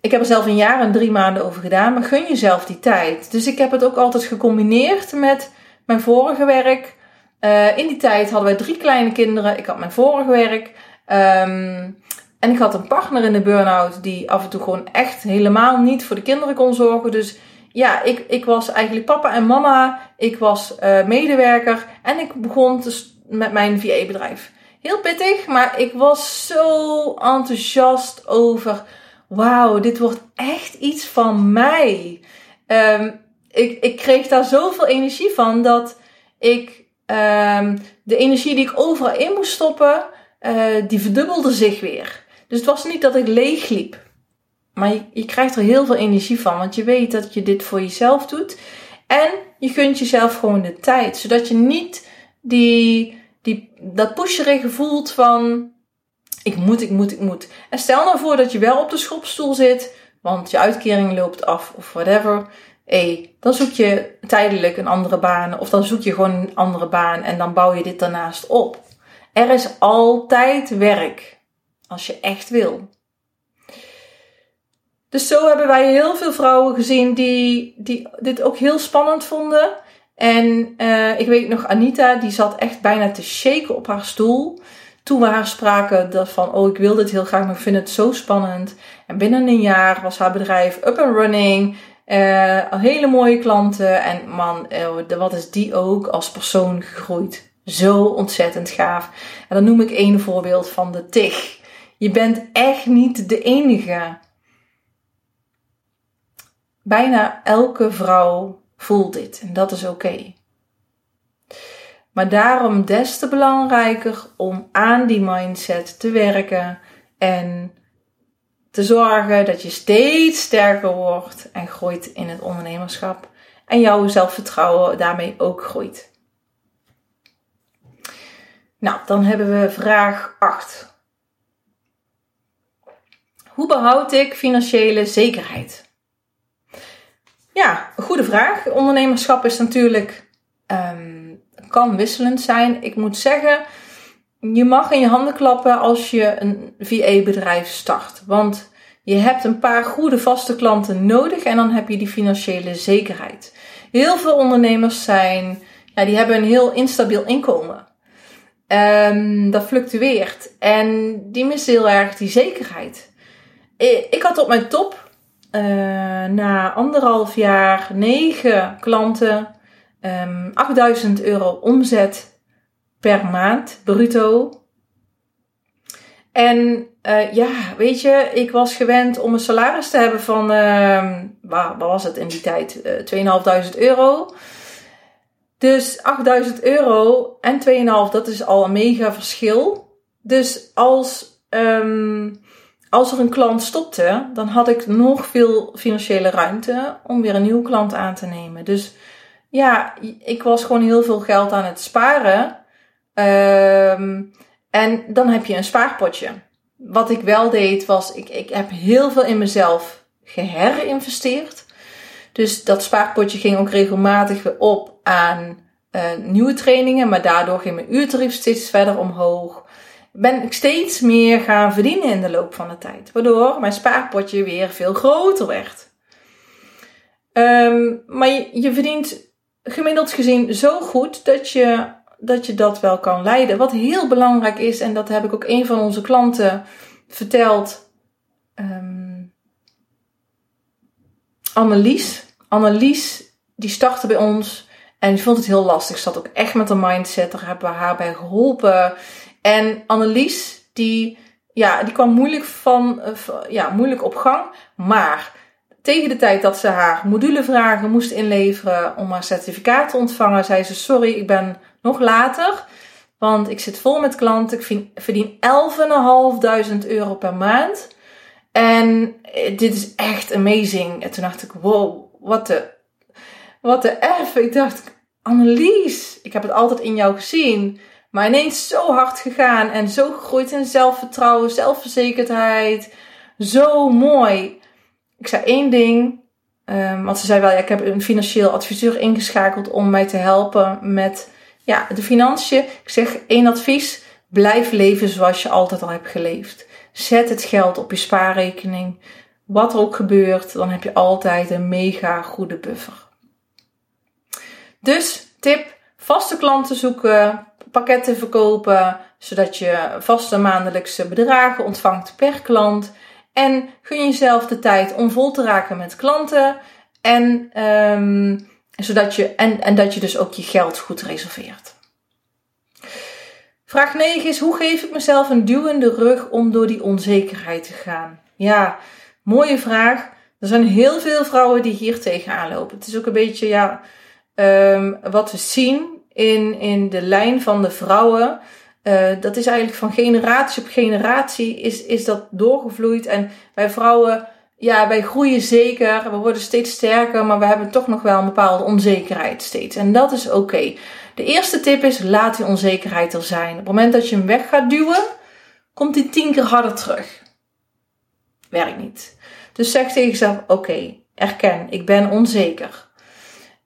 [SPEAKER 1] Ik heb er zelf een jaar en drie maanden over gedaan, maar gun jezelf die tijd. Dus ik heb het ook altijd gecombineerd met mijn vorige werk. Uh, in die tijd hadden wij drie kleine kinderen. Ik had mijn vorige werk. Um, en ik had een partner in de burn-out die af en toe gewoon echt helemaal niet voor de kinderen kon zorgen. Dus ja, ik, ik was eigenlijk papa en mama. Ik was uh, medewerker en ik begon met mijn VA-bedrijf. Heel pittig, maar ik was zo enthousiast over. Wauw, dit wordt echt iets van mij. Um, ik, ik kreeg daar zoveel energie van dat ik um, de energie die ik overal in moest stoppen, uh, die verdubbelde zich weer. Dus het was niet dat ik leeg liep. Maar je, je, krijgt er heel veel energie van, want je weet dat je dit voor jezelf doet. En je gunt jezelf gewoon de tijd, zodat je niet die, die, dat pusherige voelt van ik moet, ik moet, ik moet. En stel nou voor dat je wel op de schopstoel zit, want je uitkering loopt af of whatever. Hé, dan zoek je tijdelijk een andere baan of dan zoek je gewoon een andere baan en dan bouw je dit daarnaast op. Er is altijd werk als je echt wil. Dus zo hebben wij heel veel vrouwen gezien die, die dit ook heel spannend vonden. En uh, ik weet nog, Anita, die zat echt bijna te shaken op haar stoel. Toen we haar spraken dat van, oh ik wil dit heel graag, maar ik vind het zo spannend. En binnen een jaar was haar bedrijf up and running. Uh, hele mooie klanten. En man, uh, wat is die ook als persoon gegroeid. Zo ontzettend gaaf. En dan noem ik één voorbeeld van de TIG. Je bent echt niet de enige. Bijna elke vrouw voelt dit en dat is oké. Maar daarom des te belangrijker om aan die mindset te werken en te zorgen dat je steeds sterker wordt en groeit in het ondernemerschap. En jouw zelfvertrouwen daarmee ook groeit. Nou, dan hebben we vraag 8. Hoe behoud ik financiële zekerheid? Ja, een goede vraag. Ondernemerschap is natuurlijk um, kan wisselend zijn. Ik moet zeggen, je mag in je handen klappen als je een VA-bedrijf start. Want je hebt een paar goede vaste klanten nodig en dan heb je die financiële zekerheid. Heel veel ondernemers zijn, ja, die hebben een heel instabiel inkomen. Um, dat fluctueert en die missen heel erg die zekerheid. Ik had op mijn top uh, na anderhalf jaar negen klanten, um, ehm, 8000 euro omzet per maand, bruto. En uh, ja, weet je, ik was gewend om een salaris te hebben van, uh, waar, waar, was het in die tijd? Uh, 2.500 euro. Dus 8000 euro en 2,5, dat is al een mega verschil. Dus als um, als er een klant stopte, dan had ik nog veel financiële ruimte om weer een nieuwe klant aan te nemen. Dus ja, ik was gewoon heel veel geld aan het sparen. Um, en dan heb je een spaarpotje. Wat ik wel deed was, ik, ik heb heel veel in mezelf geherinvesteerd. Dus dat spaarpotje ging ook regelmatig weer op aan uh, nieuwe trainingen. Maar daardoor ging mijn uurtarief steeds verder omhoog ben ik steeds meer gaan verdienen in de loop van de tijd. Waardoor mijn spaarpotje weer veel groter werd. Um, maar je, verdient gemiddeld gezien zo goed dat je, dat je dat wel kan leiden. Wat heel belangrijk is, en dat heb ik ook een van onze klanten verteld. Um, Annelies. Annelies, die startte bij ons en die vond het heel lastig. Zat ook echt met een mindset. Daar hebben we haar bij geholpen. En Annelies, die, ja, die kwam moeilijk, van, eh, ja, moeilijk op gang. Maar tegen de tijd dat ze haar modulevragen moest inleveren om haar certificaat te ontvangen, zei ze: Sorry, ik ben nog later. Want ik zit vol met klanten. Ik verdien 11.500 euro per maand. En eh, dit is echt amazing. En toen dacht ik: Wow, wat de, wat de erf. Ik dacht: Annelies, ik heb het altijd in jou gezien. Maar ineens zo hard gegaan en zo gegroeid in zelfvertrouwen, zelfverzekerdheid. Zo mooi. Ik zei één ding, um, want ze zei wel, ja, ik heb een financieel adviseur ingeschakeld om mij te helpen met ja, de financiën. Ik zeg één advies, blijf leven zoals je altijd al hebt geleefd. Zet het geld op je spaarrekening. Wat er ook gebeurt, dan heb je altijd een mega goede buffer. Dus tip, vaste klanten zoeken, pakketten verkopen, zodat je vaste maandelijkse bedragen ontvangt per klant. En gun jezelf de tijd om vol te raken met klanten. En, um, zodat je, en, en dat je dus ook je geld goed reserveert. Vraag 9 is: hoe geef ik mezelf een duwende rug om door die onzekerheid te gaan? Ja, mooie vraag. Er zijn heel veel vrouwen die hier tegenaan lopen. Het is ook een beetje ja, um, wat we zien in, in de lijn van de vrouwen. Uh, dat is eigenlijk van generatie op generatie is, is dat doorgevloeid. En wij vrouwen, ja, wij groeien zeker. We worden steeds sterker, maar we hebben toch nog wel een bepaalde onzekerheid steeds. En dat is oké. De eerste tip is, laat die onzekerheid er zijn. Op het moment dat je hem weg gaat duwen, komt die tien keer harder terug. Werkt niet. Dus zeg tegen jezelf, oké, erken, ik ben onzeker.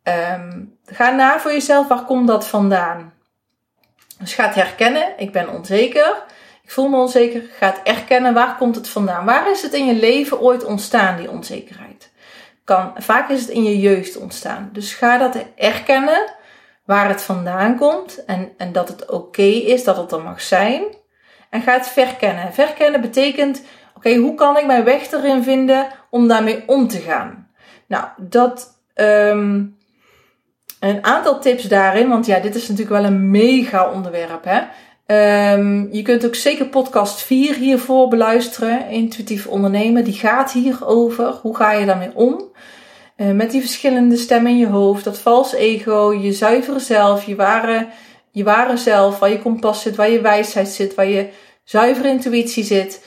[SPEAKER 1] Um, ga na voor jezelf, waar komt dat vandaan? Dus ga het herkennen, ik ben onzeker, ik voel me onzeker. Ga het erkennen, waar komt het vandaan? Waar is het in je leven ooit ontstaan, die onzekerheid? Kan, vaak is het in je jeugd ontstaan. Dus ga dat erkennen, waar het vandaan komt en, en dat het oké is, dat het er mag zijn. En ga het verkennen. Verkennen betekent, oké, hoe kan ik mijn weg erin vinden om daarmee om te gaan? Nou, dat... Um, een aantal tips daarin, want ja, dit is natuurlijk wel een mega onderwerp. Hè? Um, je kunt ook zeker podcast 4 hiervoor beluisteren. Intuïtief ondernemen, die gaat hierover. Hoe ga je daarmee om? Uh, met die verschillende stemmen in je hoofd, dat vals ego, je zuivere zelf, je ware, je ware zelf, waar je kompas zit, waar je wijsheid zit, waar je zuivere intuïtie zit.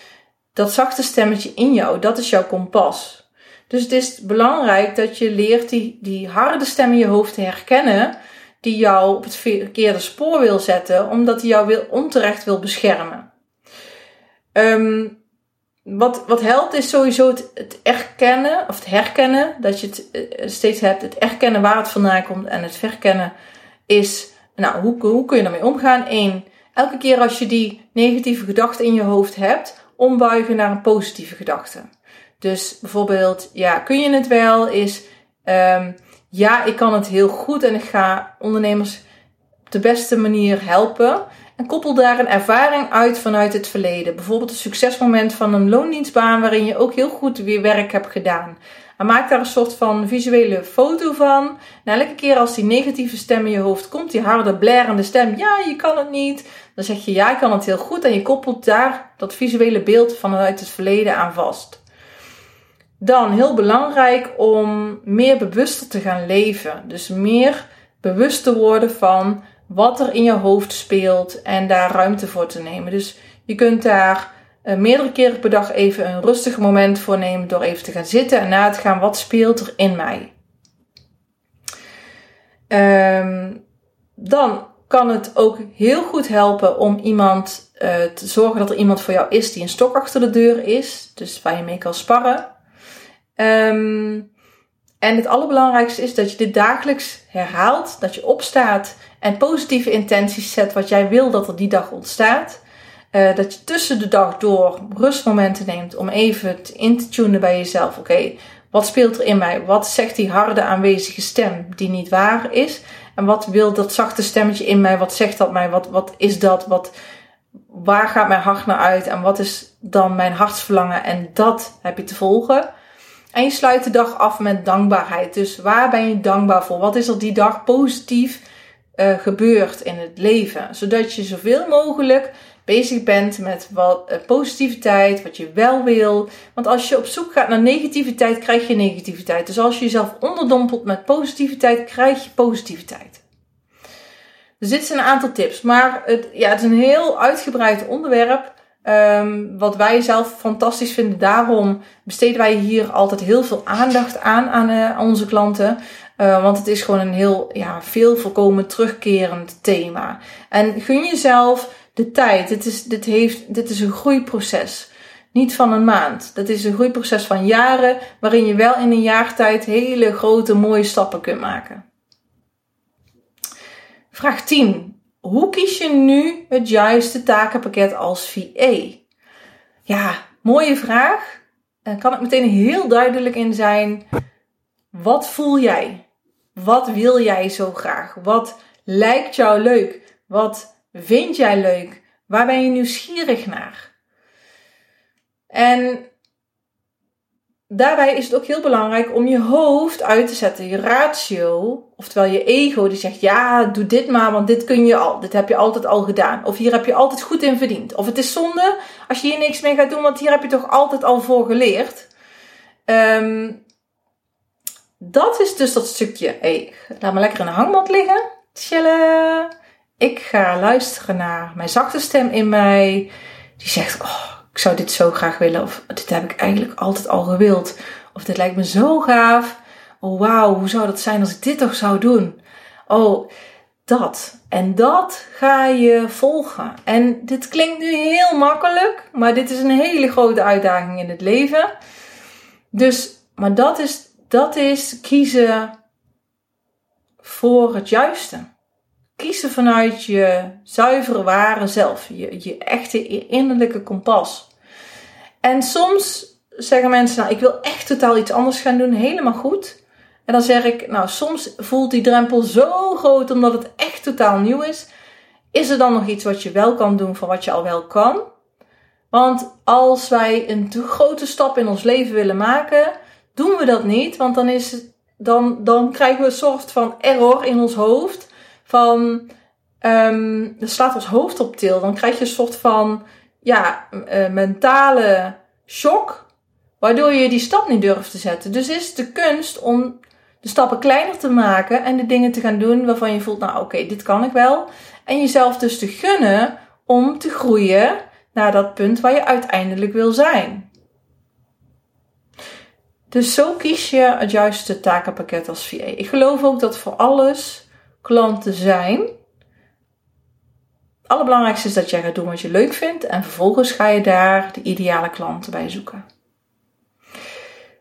[SPEAKER 1] Dat zachte stemmetje in jou, dat is jouw kompas. Dus het is belangrijk dat je leert die, die harde stem in je hoofd te herkennen, die jou op het verkeerde spoor wil zetten, omdat hij jou wil, onterecht wil beschermen. Um, wat, wat helpt is sowieso het, het, erkennen, of het herkennen, dat je het eh, steeds hebt. Het erkennen waar het vandaan komt en het verkennen is, nou, hoe, hoe kun je daarmee omgaan? Eén, elke keer als je die negatieve gedachte in je hoofd hebt, ombuigen naar een positieve gedachte. Dus bijvoorbeeld, ja, kun je het wel? Is um, ja, ik kan het heel goed en ik ga ondernemers op de beste manier helpen. En koppel daar een ervaring uit vanuit het verleden. Bijvoorbeeld een succesmoment van een loondienstbaan waarin je ook heel goed weer werk hebt gedaan. En maak daar een soort van visuele foto van. En elke keer als die negatieve stem in je hoofd komt, die harde, blerende stem, ja, je kan het niet. Dan zeg je ja, ik kan het heel goed. En je koppelt daar dat visuele beeld vanuit het verleden aan vast. Dan heel belangrijk om meer bewuster te gaan leven. Dus meer bewust te worden van wat er in je hoofd speelt en daar ruimte voor te nemen. Dus je kunt daar uh, meerdere keren per dag even een rustig moment voor nemen door even te gaan zitten en na te gaan wat speelt er in mij. Um, dan kan het ook heel goed helpen om iemand uh, te zorgen dat er iemand voor jou is die een stok achter de deur is. Dus waar je mee kan sparren. Um, en het allerbelangrijkste is dat je dit dagelijks herhaalt, dat je opstaat en positieve intenties zet wat jij wil dat er die dag ontstaat. Uh, dat je tussen de dag door rustmomenten neemt om even in te tunen bij jezelf. Oké, Wat speelt er in mij? Wat zegt die harde aanwezige stem die niet waar is? En wat wil dat zachte stemmetje in mij? Wat zegt dat mij? Wat, wat is dat? Wat, waar gaat mijn hart naar uit? En wat is dan mijn hartsverlangen? En dat heb je te volgen. En je sluit de dag af met dankbaarheid. Dus waar ben je dankbaar voor? Wat is er die dag positief uh, gebeurd in het leven? Zodat je zoveel mogelijk bezig bent met wat uh, positiviteit, wat je wel wil. Want als je op zoek gaat naar negativiteit, krijg je negativiteit. Dus als je jezelf onderdompelt met positiviteit, krijg je positiviteit. Dus dit zijn een aantal tips. Maar het, ja, het is een heel uitgebreid onderwerp. Um, wat wij zelf fantastisch vinden. Daarom besteden wij hier altijd heel veel aandacht aan aan uh, onze klanten. Uh, want het is gewoon een heel ja, veel voorkomen terugkerend thema. En gun jezelf de tijd. Dit is, dit heeft, dit is een groeiproces. Niet van een maand. Dat is een groeiproces van jaren. Waarin je wel in een jaar tijd hele grote mooie stappen kunt maken. Vraag 10 hoe kies je nu het juiste takenpakket als VA? Ja, mooie vraag. Daar kan ik meteen heel duidelijk in zijn. Wat voel jij? Wat wil jij zo graag? Wat lijkt jou leuk? Wat vind jij leuk? Waar ben je nieuwsgierig naar? En daarbij is het ook heel belangrijk om je hoofd uit te zetten, je ratio, oftewel je ego, die zegt: Ja, doe dit maar, want dit kun je al, dit heb je altijd al gedaan. Of hier heb je altijd goed in verdiend. Of het is zonde als je hier niks mee gaat doen, want hier heb je toch altijd al voor geleerd. Um, dat is dus dat stukje. Hey, laat me lekker in de hangmat liggen. Chillen. Ik ga luisteren naar mijn zachte stem in mij. Die zegt: Oh, ik zou dit zo graag willen. Of dit heb ik eigenlijk altijd al gewild. Of dit lijkt me zo gaaf. Oh wauw, hoe zou dat zijn als ik dit toch zou doen? Oh, dat. En dat ga je volgen. En dit klinkt nu heel makkelijk, maar dit is een hele grote uitdaging in het leven. Dus, maar dat is, dat is kiezen voor het juiste. Kiezen vanuit je zuivere ware zelf, je, je echte innerlijke kompas. En soms zeggen mensen, nou, ik wil echt totaal iets anders gaan doen, helemaal goed. En dan zeg ik, nou, soms voelt die drempel zo groot omdat het echt totaal nieuw is. Is er dan nog iets wat je wel kan doen van wat je al wel kan? Want als wij een te grote stap in ons leven willen maken, doen we dat niet. Want dan, is, dan, dan krijgen we een soort van error in ons hoofd. Van, um, slaat ons hoofd op til. Dan krijg je een soort van ja, uh, mentale shock. Waardoor je die stap niet durft te zetten. Dus is de kunst om de stappen kleiner te maken en de dingen te gaan doen waarvan je voelt, nou oké, dit kan ik wel. En jezelf dus te gunnen om te groeien naar dat punt waar je uiteindelijk wil zijn. Dus zo kies je het juiste takenpakket als VA. Ik geloof ook dat voor alles klanten zijn. Het allerbelangrijkste is dat jij gaat doen wat je leuk vindt en vervolgens ga je daar de ideale klanten bij zoeken.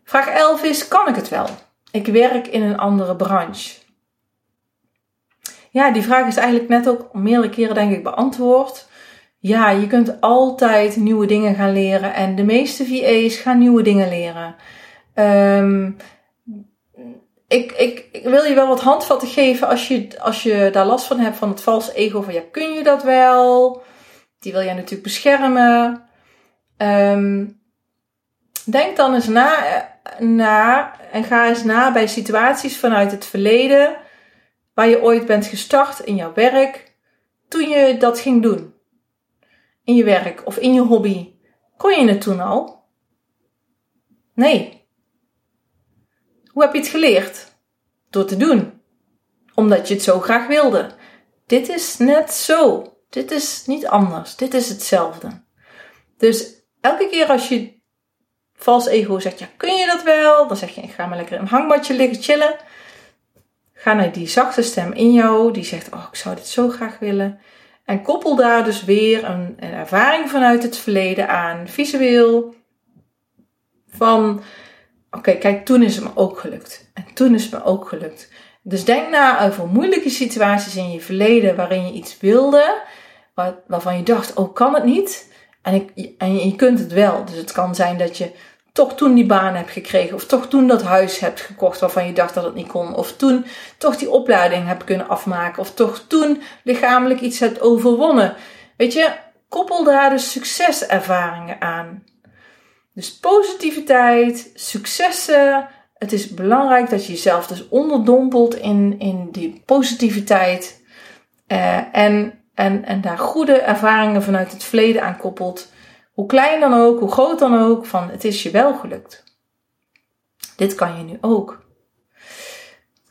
[SPEAKER 1] Vraag 11 is: kan ik het wel? Ik werk in een andere branche. Ja, die vraag is eigenlijk net ook meerdere keren denk ik beantwoord. Ja, je kunt altijd nieuwe dingen gaan leren en de meeste VA's gaan nieuwe dingen leren. Um, ik, ik, ik, wil je wel wat handvatten geven als je, als je daar last van hebt van het valse ego van ja, kun je dat wel? Die wil jij natuurlijk beschermen. Um, denk dan eens na na en ga eens na bij situaties vanuit het verleden waar je ooit bent gestart in jouw werk toen je dat ging doen. In je werk of in je hobby. Kon je het toen al? Nee. Hoe heb je het geleerd? Door te doen. Omdat je het zo graag wilde. Dit is net zo. Dit is niet anders. Dit is hetzelfde. Dus elke keer als je vals ego zegt, ja, kun je dat wel? Dan zeg je, ik ga maar lekker in een hangmatje liggen chillen. Ga naar die zachte stem in jou, die zegt, oh, ik zou dit zo graag willen. En koppel daar dus weer een, een ervaring vanuit het verleden aan, visueel. Van, oké, kijk, toen is het me ook gelukt. En toen is het me ook gelukt. Dus denk na over moeilijke situaties in je verleden waarin je iets wilde, waarvan je dacht, oh, kan het niet? En, ik, en je kunt het wel. Dus het kan zijn dat je toch toen die baan hebt gekregen. Of toch toen dat huis hebt gekocht waarvan je dacht dat het niet kon. Of toen toch die opleiding hebt kunnen afmaken. Of toch toen lichamelijk iets hebt overwonnen. Weet je, koppel daar dus succeservaringen aan. Dus positiviteit, successen. Het is belangrijk dat je jezelf dus onderdompelt in, in die positiviteit. Uh, en, en, en daar goede ervaringen vanuit het verleden aan koppelt. Hoe klein dan ook, hoe groot dan ook, van het is je wel gelukt. Dit kan je nu ook.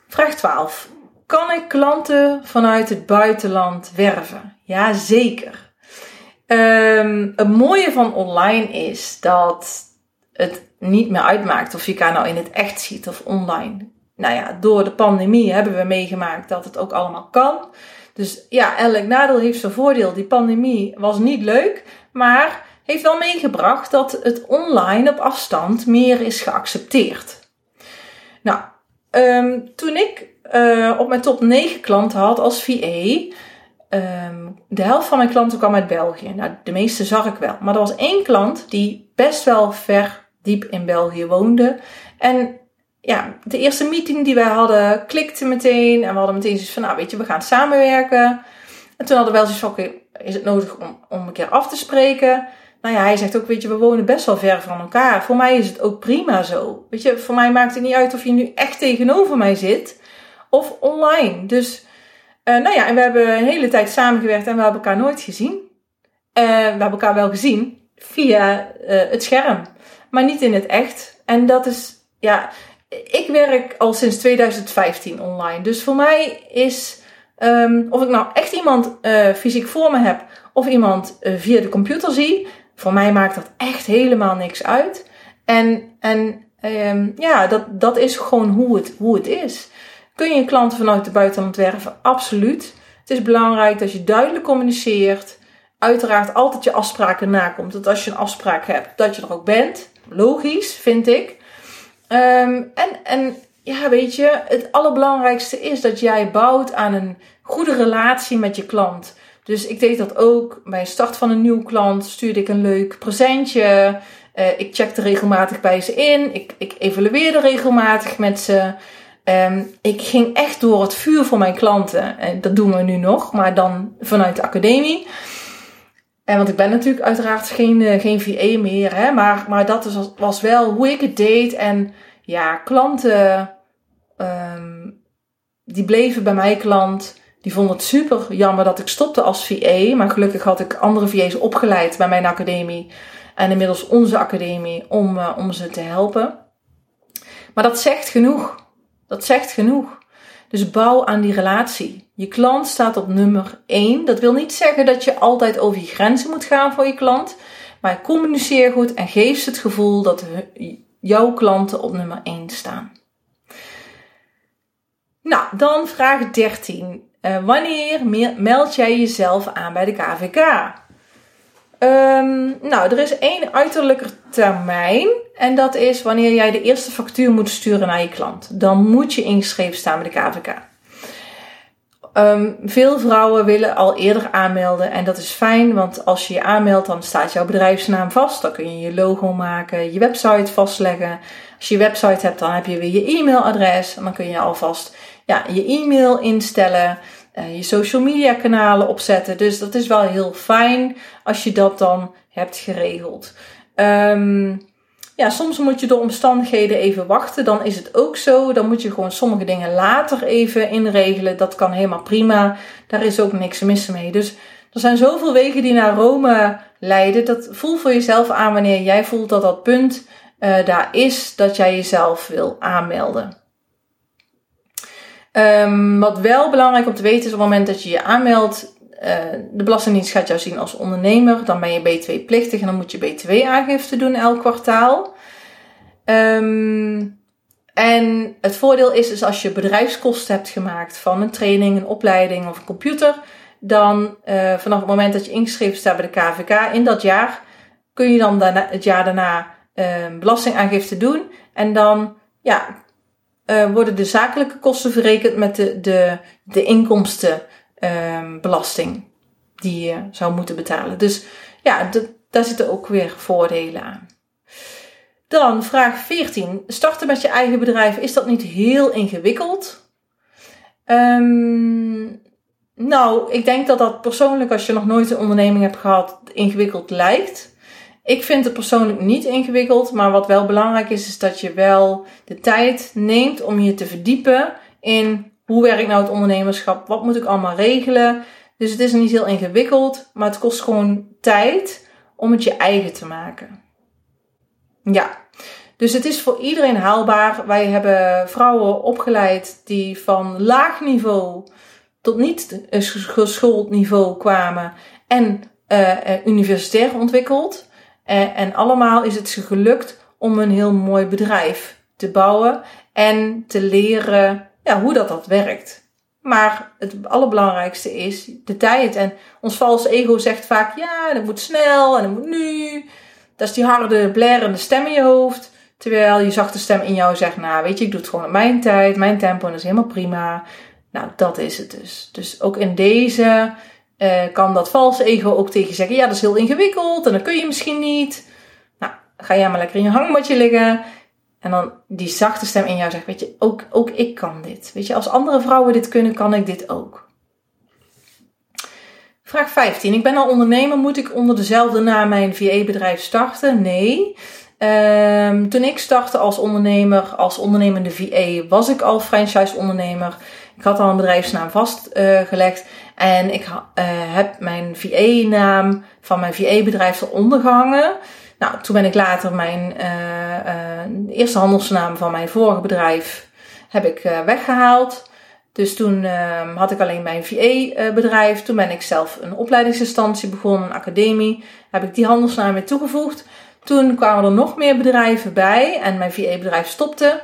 [SPEAKER 1] Vraag 12. Kan ik klanten vanuit het buitenland werven? Ja, zeker. Um, het mooie van online is dat het niet meer uitmaakt of je elkaar nou in het echt ziet of online. Nou ja, door de pandemie hebben we meegemaakt dat het ook allemaal kan. Dus ja, elk nadeel heeft zijn voordeel. Die pandemie was niet leuk, maar heeft wel meegebracht dat het online op afstand meer is geaccepteerd. Nou, um, toen ik uh, op mijn top 9 klanten had als VA, um, de helft van mijn klanten kwam uit België. Nou, de meeste zag ik wel. Maar er was één klant die best wel ver diep in België woonde. En ja, de eerste meeting die wij hadden klikte meteen. En we hadden meteen zoiets van, nou weet je, we gaan samenwerken. En toen hadden we wel zoiets van, is het nodig om, om een keer af te spreken? Nou ja, hij zegt ook, weet je, we wonen best wel ver van elkaar. Voor mij is het ook prima zo. Weet je, voor mij maakt het niet uit of je nu echt tegenover mij zit of online. Dus, uh, nou ja, en we hebben een hele tijd samengewerkt en we hebben elkaar nooit gezien. Uh, we hebben elkaar wel gezien via uh, het scherm, maar niet in het echt. En dat is, ja, ik werk al sinds 2015 online. Dus voor mij is, um, of ik nou echt iemand fysiek voor me heb of iemand via de computer zie, voor mij maakt dat echt helemaal niks uit. En, en um, ja, dat, dat is gewoon hoe het, hoe het is. Kun je klanten vanuit de buitenland werven? Absoluut. Het is belangrijk dat je duidelijk communiceert. Uiteraard altijd je afspraken nakomt. Dat als je een afspraak hebt, dat je er ook bent. Logisch, vind ik. Um, en, en ja, weet je, het allerbelangrijkste is dat jij bouwt aan een goede relatie met je klant. Dus ik deed dat ook. Bij een start van een nieuw klant stuurde ik een leuk presentje. Uh, ik checkte regelmatig bij ze in. Ik, ik evalueerde regelmatig met ze. Um, ik ging echt door het vuur voor mijn klanten. En dat doen we nu nog, maar dan vanuit de academie. En want ik ben natuurlijk uiteraard geen, uh, geen VA meer. Hè, maar, maar dat was, wel hoe ik het deed. En ja, klanten um, die bleven bij mij klant. Die vond het super jammer dat ik stopte als VA. Maar gelukkig had ik andere VA's opgeleid bij mijn academie. En inmiddels onze academie om, uh, om ze te helpen. Maar dat zegt genoeg. Dat zegt genoeg. Dus bouw aan die relatie. Je klant staat op nummer 1. Dat wil niet zeggen dat je altijd over je grenzen moet gaan voor je klant. Maar communiceer goed en geef ze het gevoel dat jouw klanten op nummer 1 staan. Nou, dan vraag 13. Uh, wanneer meld jij jezelf aan bij de KVK? Ehm, nou, er is één uiterlijke termijn. En dat is wanneer jij de eerste factuur moet sturen naar je klant. Dan moet je ingeschreven staan bij de KVK. Ehm, veel vrouwen willen al eerder aanmelden. En dat is fijn, want als je je aanmeldt, dan staat jouw bedrijfsnaam vast. Dan kun je je logo maken, je website vastleggen. Als je je website hebt, dan heb je weer je e-mailadres. En dan kun je alvast ja, je e-mail instellen, je social media kanalen opzetten. Dus dat is wel heel fijn als je dat dan hebt geregeld. Um, ja, soms moet je door omstandigheden even wachten. Dan is het ook zo. Dan moet je gewoon sommige dingen later even inregelen. Dat kan helemaal prima. Daar is ook niks mis mee. Dus er zijn zoveel wegen die naar Rome leiden. Dat voel voor jezelf aan wanneer jij voelt dat dat punt uh, daar is dat jij jezelf wil aanmelden. Um, wat wel belangrijk om te weten is op het moment dat je je aanmeldt, uh, de Belastingdienst gaat jou zien als ondernemer, dan ben je B2-plichtig en dan moet je BTW-aangifte doen elk kwartaal. Um, en het voordeel is dus als je bedrijfskosten hebt gemaakt van een training, een opleiding of een computer, dan uh, vanaf het moment dat je ingeschreven staat bij de KVK in dat jaar, kun je dan het jaar daarna uh, belastingaangifte doen. En dan ja, uh, worden de zakelijke kosten verrekend met de, de, de inkomstenbelasting die je zou moeten betalen. Dus ja, daar zitten ook weer voordelen aan. Dan vraag 14. Starten met je eigen bedrijf, is dat niet heel ingewikkeld? Ehm, nou, ik denk dat dat persoonlijk, als je nog nooit een onderneming hebt gehad, ingewikkeld lijkt. Ik vind het persoonlijk niet ingewikkeld, maar wat wel belangrijk is, is dat je wel de tijd neemt om je te verdiepen in hoe werkt nou het ondernemerschap, wat moet ik allemaal regelen. Dus het is niet heel ingewikkeld, maar het kost gewoon tijd om het je eigen te maken. Ja, dus het is voor iedereen haalbaar. Wij hebben vrouwen opgeleid die van laag niveau tot niet geschoold niveau kwamen en uh, universitair ontwikkeld. Uh, en allemaal is het ze gelukt om een heel mooi bedrijf te bouwen en te leren ja, hoe dat, dat werkt. Maar het allerbelangrijkste is de tijd. En ons vals ego zegt vaak: ja, dat moet snel en dat moet nu. Dat is die harde, blerende stem in je hoofd. Terwijl je zachte stem in jou zegt: Nou, weet je, ik doe het gewoon op mijn tijd, mijn tempo en dat is helemaal prima. Nou, dat is het dus. Dus ook in deze uh, kan dat valse ego ook tegen je zeggen: Ja, dat is heel ingewikkeld en dat kun je misschien niet. Nou, ga jij maar lekker in je hangmatje liggen. En dan die zachte stem in jou zegt: Weet je, ook, ook ik kan dit. Weet je, als andere vrouwen dit kunnen, kan ik dit ook. Vraag 15. Ik ben al ondernemer. Moet ik onder dezelfde naam mijn VA-bedrijf starten? Nee. Um, toen ik startte als ondernemer, als ondernemende VA, was ik al franchise-ondernemer. Ik had al een bedrijfsnaam vastgelegd. En ik uh, heb mijn VA-naam van mijn VA-bedrijf eronder gehangen. Nou, toen ben ik later mijn uh, eerste handelsnaam van mijn vorige bedrijf heb ik weggehaald. Dus toen ehm, had ik alleen mijn VA-bedrijf. Toen ben ik zelf een opleidingsinstantie begonnen, een academie. Heb ik die handelsnaam weer toegevoegd. Toen kwamen er nog meer bedrijven bij en mijn VA-bedrijf stopte.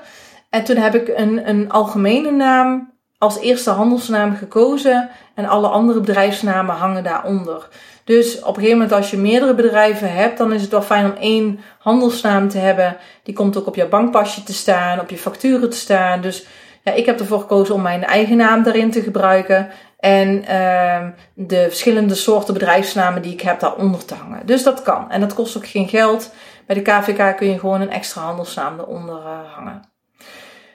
[SPEAKER 1] En toen heb ik een, een algemene naam als eerste handelsnaam gekozen en alle andere bedrijfsnamen hangen daaronder. Dus op een gegeven moment als je meerdere bedrijven hebt, dan is het wel fijn om één handelsnaam te hebben. Die komt ook op je bankpasje te staan, op je facturen te staan. Dus ja, ik heb ervoor gekozen om mijn eigen naam daarin te gebruiken. En uh, de verschillende soorten bedrijfsnamen die ik heb daaronder te hangen. Dus dat kan. En dat kost ook geen geld. Bij de KVK kun je gewoon een extra handelsnaam eronder uh, hangen.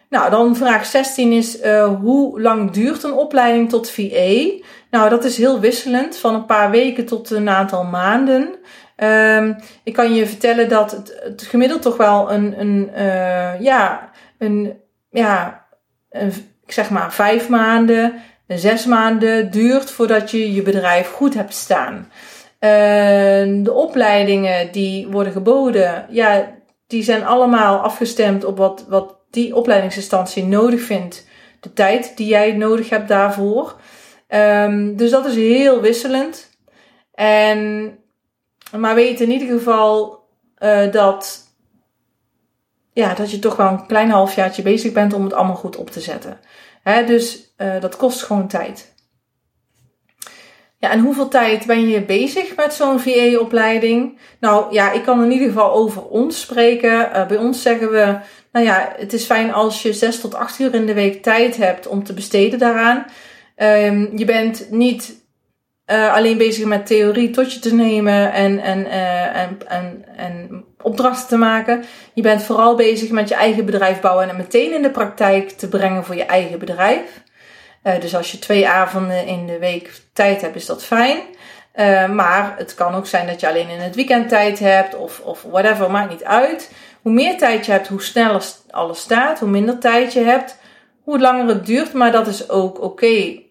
[SPEAKER 1] Nou, dan vraag 16 is: uh, hoe lang duurt een opleiding tot VA? Nou, dat is heel wisselend, van een paar weken tot een aantal maanden. Um, ik kan je vertellen dat het, het gemiddeld toch wel een, een uh, ja, een, ja, een, ik zeg maar vijf maanden, zes maanden duurt voordat je je bedrijf goed hebt staan. Uh, de opleidingen die worden geboden, ja, die zijn allemaal afgestemd op wat, wat die opleidingsinstantie nodig vindt, de tijd die jij nodig hebt daarvoor. Um, dus dat is heel wisselend. En, maar weet in ieder geval uh, dat, ja, dat je toch wel een klein halfjaartje bezig bent om het allemaal goed op te zetten. He, dus uh, dat kost gewoon tijd. Ja, en hoeveel tijd ben je bezig met zo'n VA-opleiding? Nou ja, ik kan in ieder geval over ons spreken. Uh, bij ons zeggen we nou ja, het is fijn als je zes tot acht uur in de week tijd hebt om te besteden daaraan. Um, je bent niet uh, alleen bezig met theorie tot je te nemen en, en, uh, en, en, en opdrachten te maken. Je bent vooral bezig met je eigen bedrijf bouwen en het meteen in de praktijk te brengen voor je eigen bedrijf. Uh, dus als je twee avonden in de week tijd hebt, is dat fijn. Maar het kan ook zijn dat je alleen in het weekend tijd hebt of, of whatever, maakt niet uit. Hoe meer tijd je hebt, hoe sneller alles staat. Hoe minder tijd je hebt, hoe langer het duurt. Maar dat is ook oké.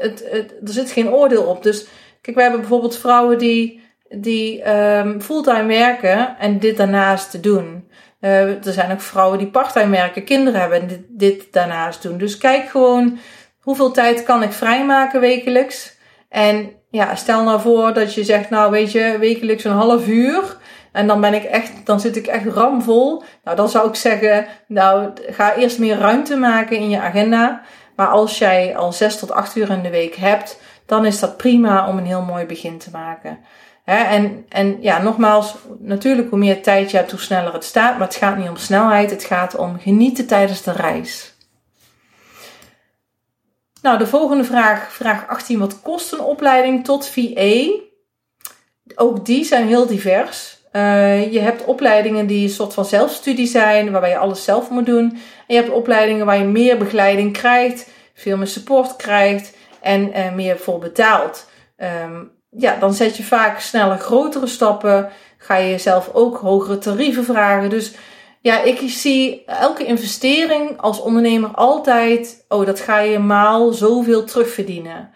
[SPEAKER 1] Er zit geen oordeel op. Dus kijk, we hebben bijvoorbeeld vrouwen die, die um, fulltime werken en dit daarnaast doen. Uh, er zijn ook vrouwen die parttime werken, kinderen hebben en dit, dit daarnaast doen. Dus kijk gewoon hoeveel tijd kan ik vrijmaken wekelijks. En ja, stel nou voor dat je zegt, nou weet je, wekelijks een half uur. En dan ben ik echt, dan zit ik echt ramvol. Nou, dan zou ik zeggen, nou, ga eerst meer ruimte maken in je agenda. Maar als jij al zes tot acht uur in de week hebt, dan is dat prima om een heel mooi begin te maken. en, en ja, nogmaals, natuurlijk hoe meer tijd je hebt, hoe sneller het staat. Maar het gaat niet om snelheid, het gaat om genieten tijdens de reis. Nou, de volgende vraag, vraag 18. Wat kost een opleiding tot VA? Ook die zijn heel divers. Uh, je hebt opleidingen die een soort van zelfstudie zijn, waarbij je alles zelf moet doen. En je hebt opleidingen waar je meer begeleiding krijgt, veel meer support krijgt en uh, meer voor betaalt. Um, ja, dan zet je vaak sneller grotere stappen. Ga je jezelf ook hogere tarieven vragen. Dus ja, ik zie elke investering als ondernemer altijd, oh, dat ga je maal zoveel terugverdienen.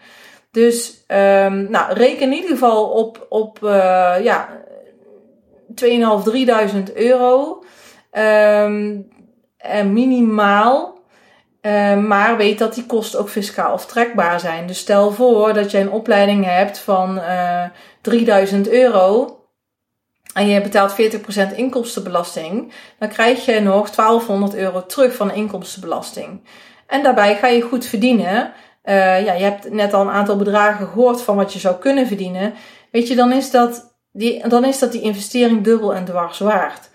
[SPEAKER 1] Dus um, nou, reken in ieder geval op, op uh, ja, 2.500, 3.000 euro. En minimaal. Uh, maar weet dat die kosten ook fiscaal aftrekbaar zijn. Dus stel voor dat je een opleiding hebt van uh, 3000 euro en je betaalt 40% inkomstenbelasting, dan krijg je nog 1200 euro terug van de inkomstenbelasting. En daarbij ga je goed verdienen. Uh, ja, je hebt net al een aantal bedragen gehoord van wat je zou kunnen verdienen. Weet je, dan is dat die, dan is dat die investering dubbel en dwars waard.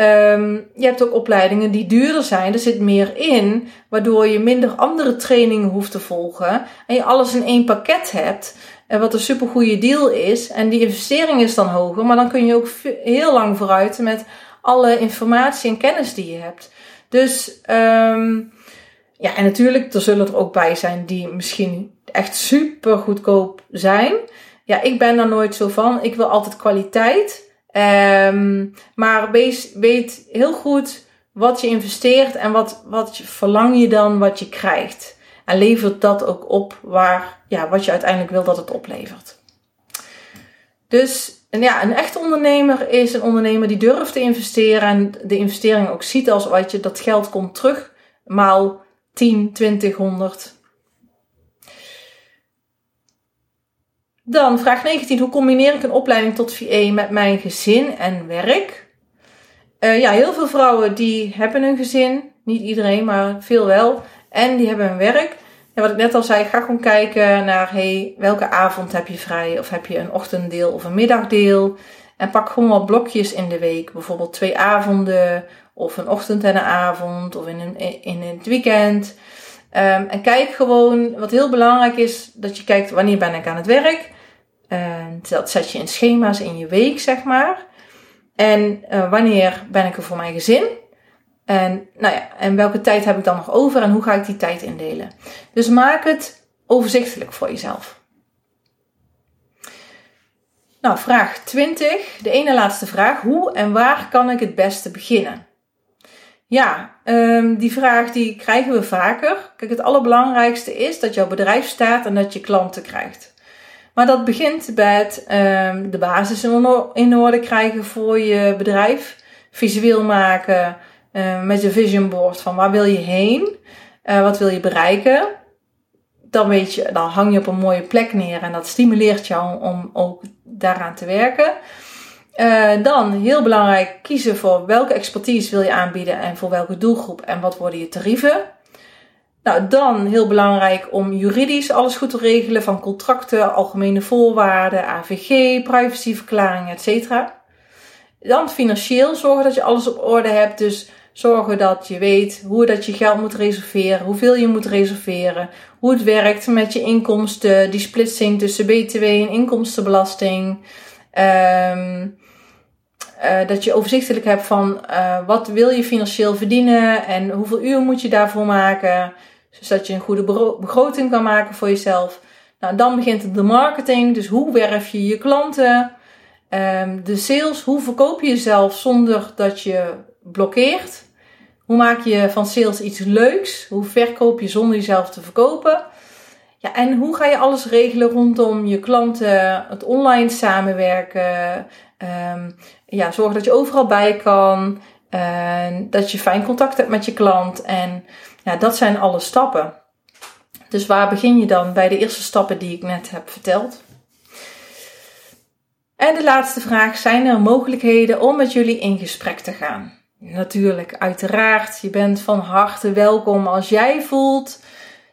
[SPEAKER 1] Um, je hebt ook opleidingen die duurder zijn. Er zit meer in, waardoor je minder andere trainingen hoeft te volgen. En je alles in één pakket hebt. En wat een supergoeie deal is. En die investering is dan hoger. Maar dan kun je ook heel lang vooruit met alle informatie en kennis die je hebt. Dus um, ja, en natuurlijk, er zullen er ook bij zijn die misschien echt super goedkoop zijn. Ja, ik ben daar nooit zo van. Ik wil altijd kwaliteit. Um, maar weet heel goed wat je investeert en wat, wat je, verlang je dan wat je krijgt. En levert dat ook op waar, ja, wat je uiteindelijk wil dat het oplevert. Dus en ja, een echte ondernemer is een ondernemer die durft te investeren en de investering ook ziet als wat je dat geld komt terug maal 10, 20, 100. Dan vraag 19. Hoe combineer ik een opleiding tot VA met mijn gezin en werk? Uh, ja, heel veel vrouwen die hebben een gezin. Niet iedereen, maar veel wel. En die hebben een werk. En wat ik net al zei, ga gewoon kijken naar hey, welke avond heb je vrij? Of heb je een ochtenddeel of een middagdeel? En pak gewoon wat blokjes in de week. Bijvoorbeeld twee avonden, of een ochtend en een avond, of in, een, in het weekend. Um, en kijk gewoon, wat heel belangrijk is, dat je kijkt wanneer ben ik aan het werk. En dat zet je in schema's in je week, zeg maar. En uh, wanneer ben ik er voor mijn gezin? En, nou ja, en welke tijd heb ik dan nog over en hoe ga ik die tijd indelen? Dus maak het overzichtelijk voor jezelf. Nou, vraag 20, de ene laatste vraag. Hoe en waar kan ik het beste beginnen? Ja, um, die vraag die krijgen we vaker. Kijk, het allerbelangrijkste is dat jouw bedrijf staat en dat je klanten krijgt. Maar dat begint met um, de basis in orde krijgen voor je bedrijf. Visueel maken uh, met je vision board van waar wil je heen? Uh, wat wil je bereiken? Dan weet je, hang je op een mooie plek neer en dat stimuleert jou om ook daaraan te werken. Uh, dan, heel belangrijk, kiezen voor welke expertise wil je aanbieden en voor welke doelgroep en wat worden je tarieven. Nou, dan heel belangrijk om juridisch alles goed te regelen van contracten, algemene voorwaarden, AVG, privacyverklaringen, etc. Dan financieel zorgen dat je alles op orde hebt. Dus zorgen dat je weet hoe dat je geld moet reserveren, hoeveel je moet reserveren, hoe het werkt met je inkomsten, die splitsing tussen BTW en inkomstenbelasting. Um, uh, dat je overzichtelijk hebt van uh, wat wil je financieel verdienen en hoeveel uur moet je daarvoor maken zodat je een goede begroting kan maken voor jezelf. Nou, dan begint de marketing. Dus hoe werf je je klanten? Um, de sales, hoe verkoop je jezelf zonder dat je blokkeert? Hoe maak je van sales iets leuks? Hoe verkoop je zonder jezelf te verkopen? Ja, en hoe ga je alles regelen rondom je klanten, het online samenwerken? Um, ja, zorg dat je overal bij kan. En dat je fijn contact hebt met je klant. En ja, dat zijn alle stappen. Dus waar begin je dan bij de eerste stappen die ik net heb verteld? En de laatste vraag: zijn er mogelijkheden om met jullie in gesprek te gaan? Natuurlijk, uiteraard. Je bent van harte welkom als jij voelt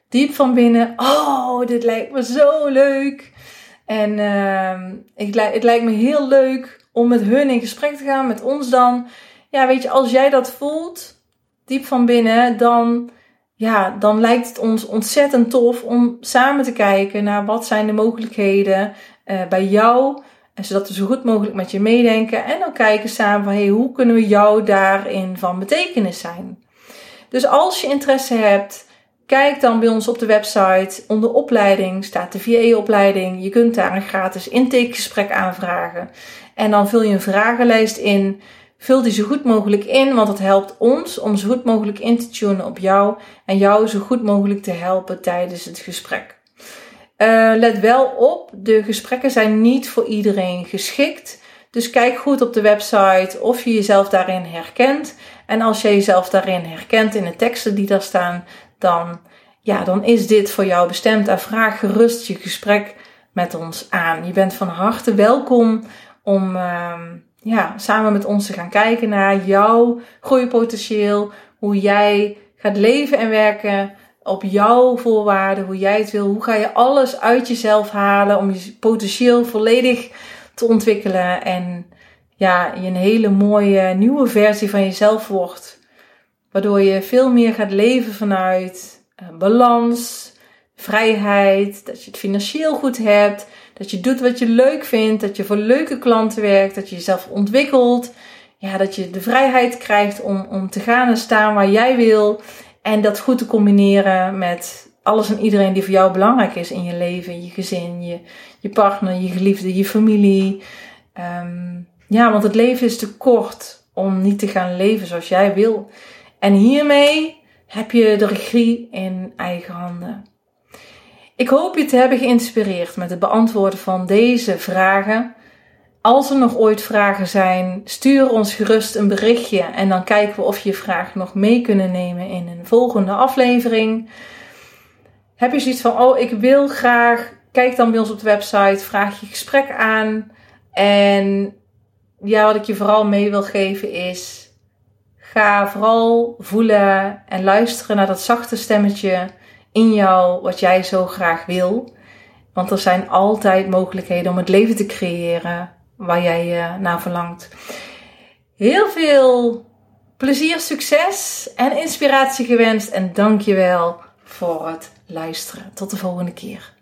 [SPEAKER 1] diep van binnen: oh, dit lijkt me zo leuk. En uh, ik, het lijkt me heel leuk om met hun in gesprek te gaan, met ons dan. Ja, weet je, als jij dat voelt, diep van binnen, dan ja, dan lijkt het ons ontzettend tof om samen te kijken naar wat zijn de mogelijkheden uh, bij jou zodat we zo goed mogelijk met je meedenken en dan kijken samen van hey, hoe kunnen we jou daarin van betekenis zijn. Dus als je interesse hebt, kijk dan bij ons op de website. Onder opleiding staat de VA-opleiding. Je kunt daar een gratis intakegesprek aanvragen. En dan vul je een vragenlijst in. Vul die zo goed mogelijk in, want het helpt ons om zo goed mogelijk in te tunen op jou en jou zo goed mogelijk te helpen tijdens het gesprek. Uh, let wel op, de gesprekken zijn niet voor iedereen geschikt. Dus kijk goed op de website of je jezelf daarin herkent. En als je jezelf daarin herkent in de teksten die daar staan, dan, ja, dan is dit voor jou bestemd. En vraag gerust je gesprek met ons aan. Je bent van harte welkom om uh, ja, samen met ons te gaan kijken naar jouw groeipotentieel. Hoe jij gaat leven en werken op jouw voorwaarden, hoe jij het wil. Hoe ga je alles uit jezelf halen om je potentieel volledig te ontwikkelen. En ja, je een hele mooie nieuwe versie van jezelf wordt. Waardoor je veel meer gaat leven vanuit uh, balans, vrijheid, dat je het financieel goed hebt, dat je doet wat je leuk vindt, dat je voor leuke klanten werkt, dat je jezelf ontwikkelt. Ja, dat je de vrijheid krijgt om, om te gaan en staan waar jij wil. En dat goed te combineren met alles en iedereen die voor jou belangrijk is in je leven, je gezin, je, je partner, je geliefde, je familie. Um, ja, want het leven is te kort om niet te gaan leven zoals jij wil. En hiermee heb je de regie in eigen handen. Ik hoop je te hebben geïnspireerd met het beantwoorden van deze vragen. Als er nog ooit vragen zijn, stuur ons gerust een berichtje en dan kijken we of je vraag nog mee kunnen nemen in een volgende aflevering. Heb je zoiets van, oh ik wil graag, kijk dan bij ons op de website, vraag je gesprek aan. En ja, wat ik je vooral mee wil geven is, ga vooral voelen en luisteren naar dat zachte stemmetje in jou wat jij zo graag wil. Want er zijn altijd mogelijkheden om het leven te creëren waar jij uh, naar verlangt. Heel veel plezier, succes en inspiratie gewenst. En dankjewel voor het luisteren. Tot de volgende keer.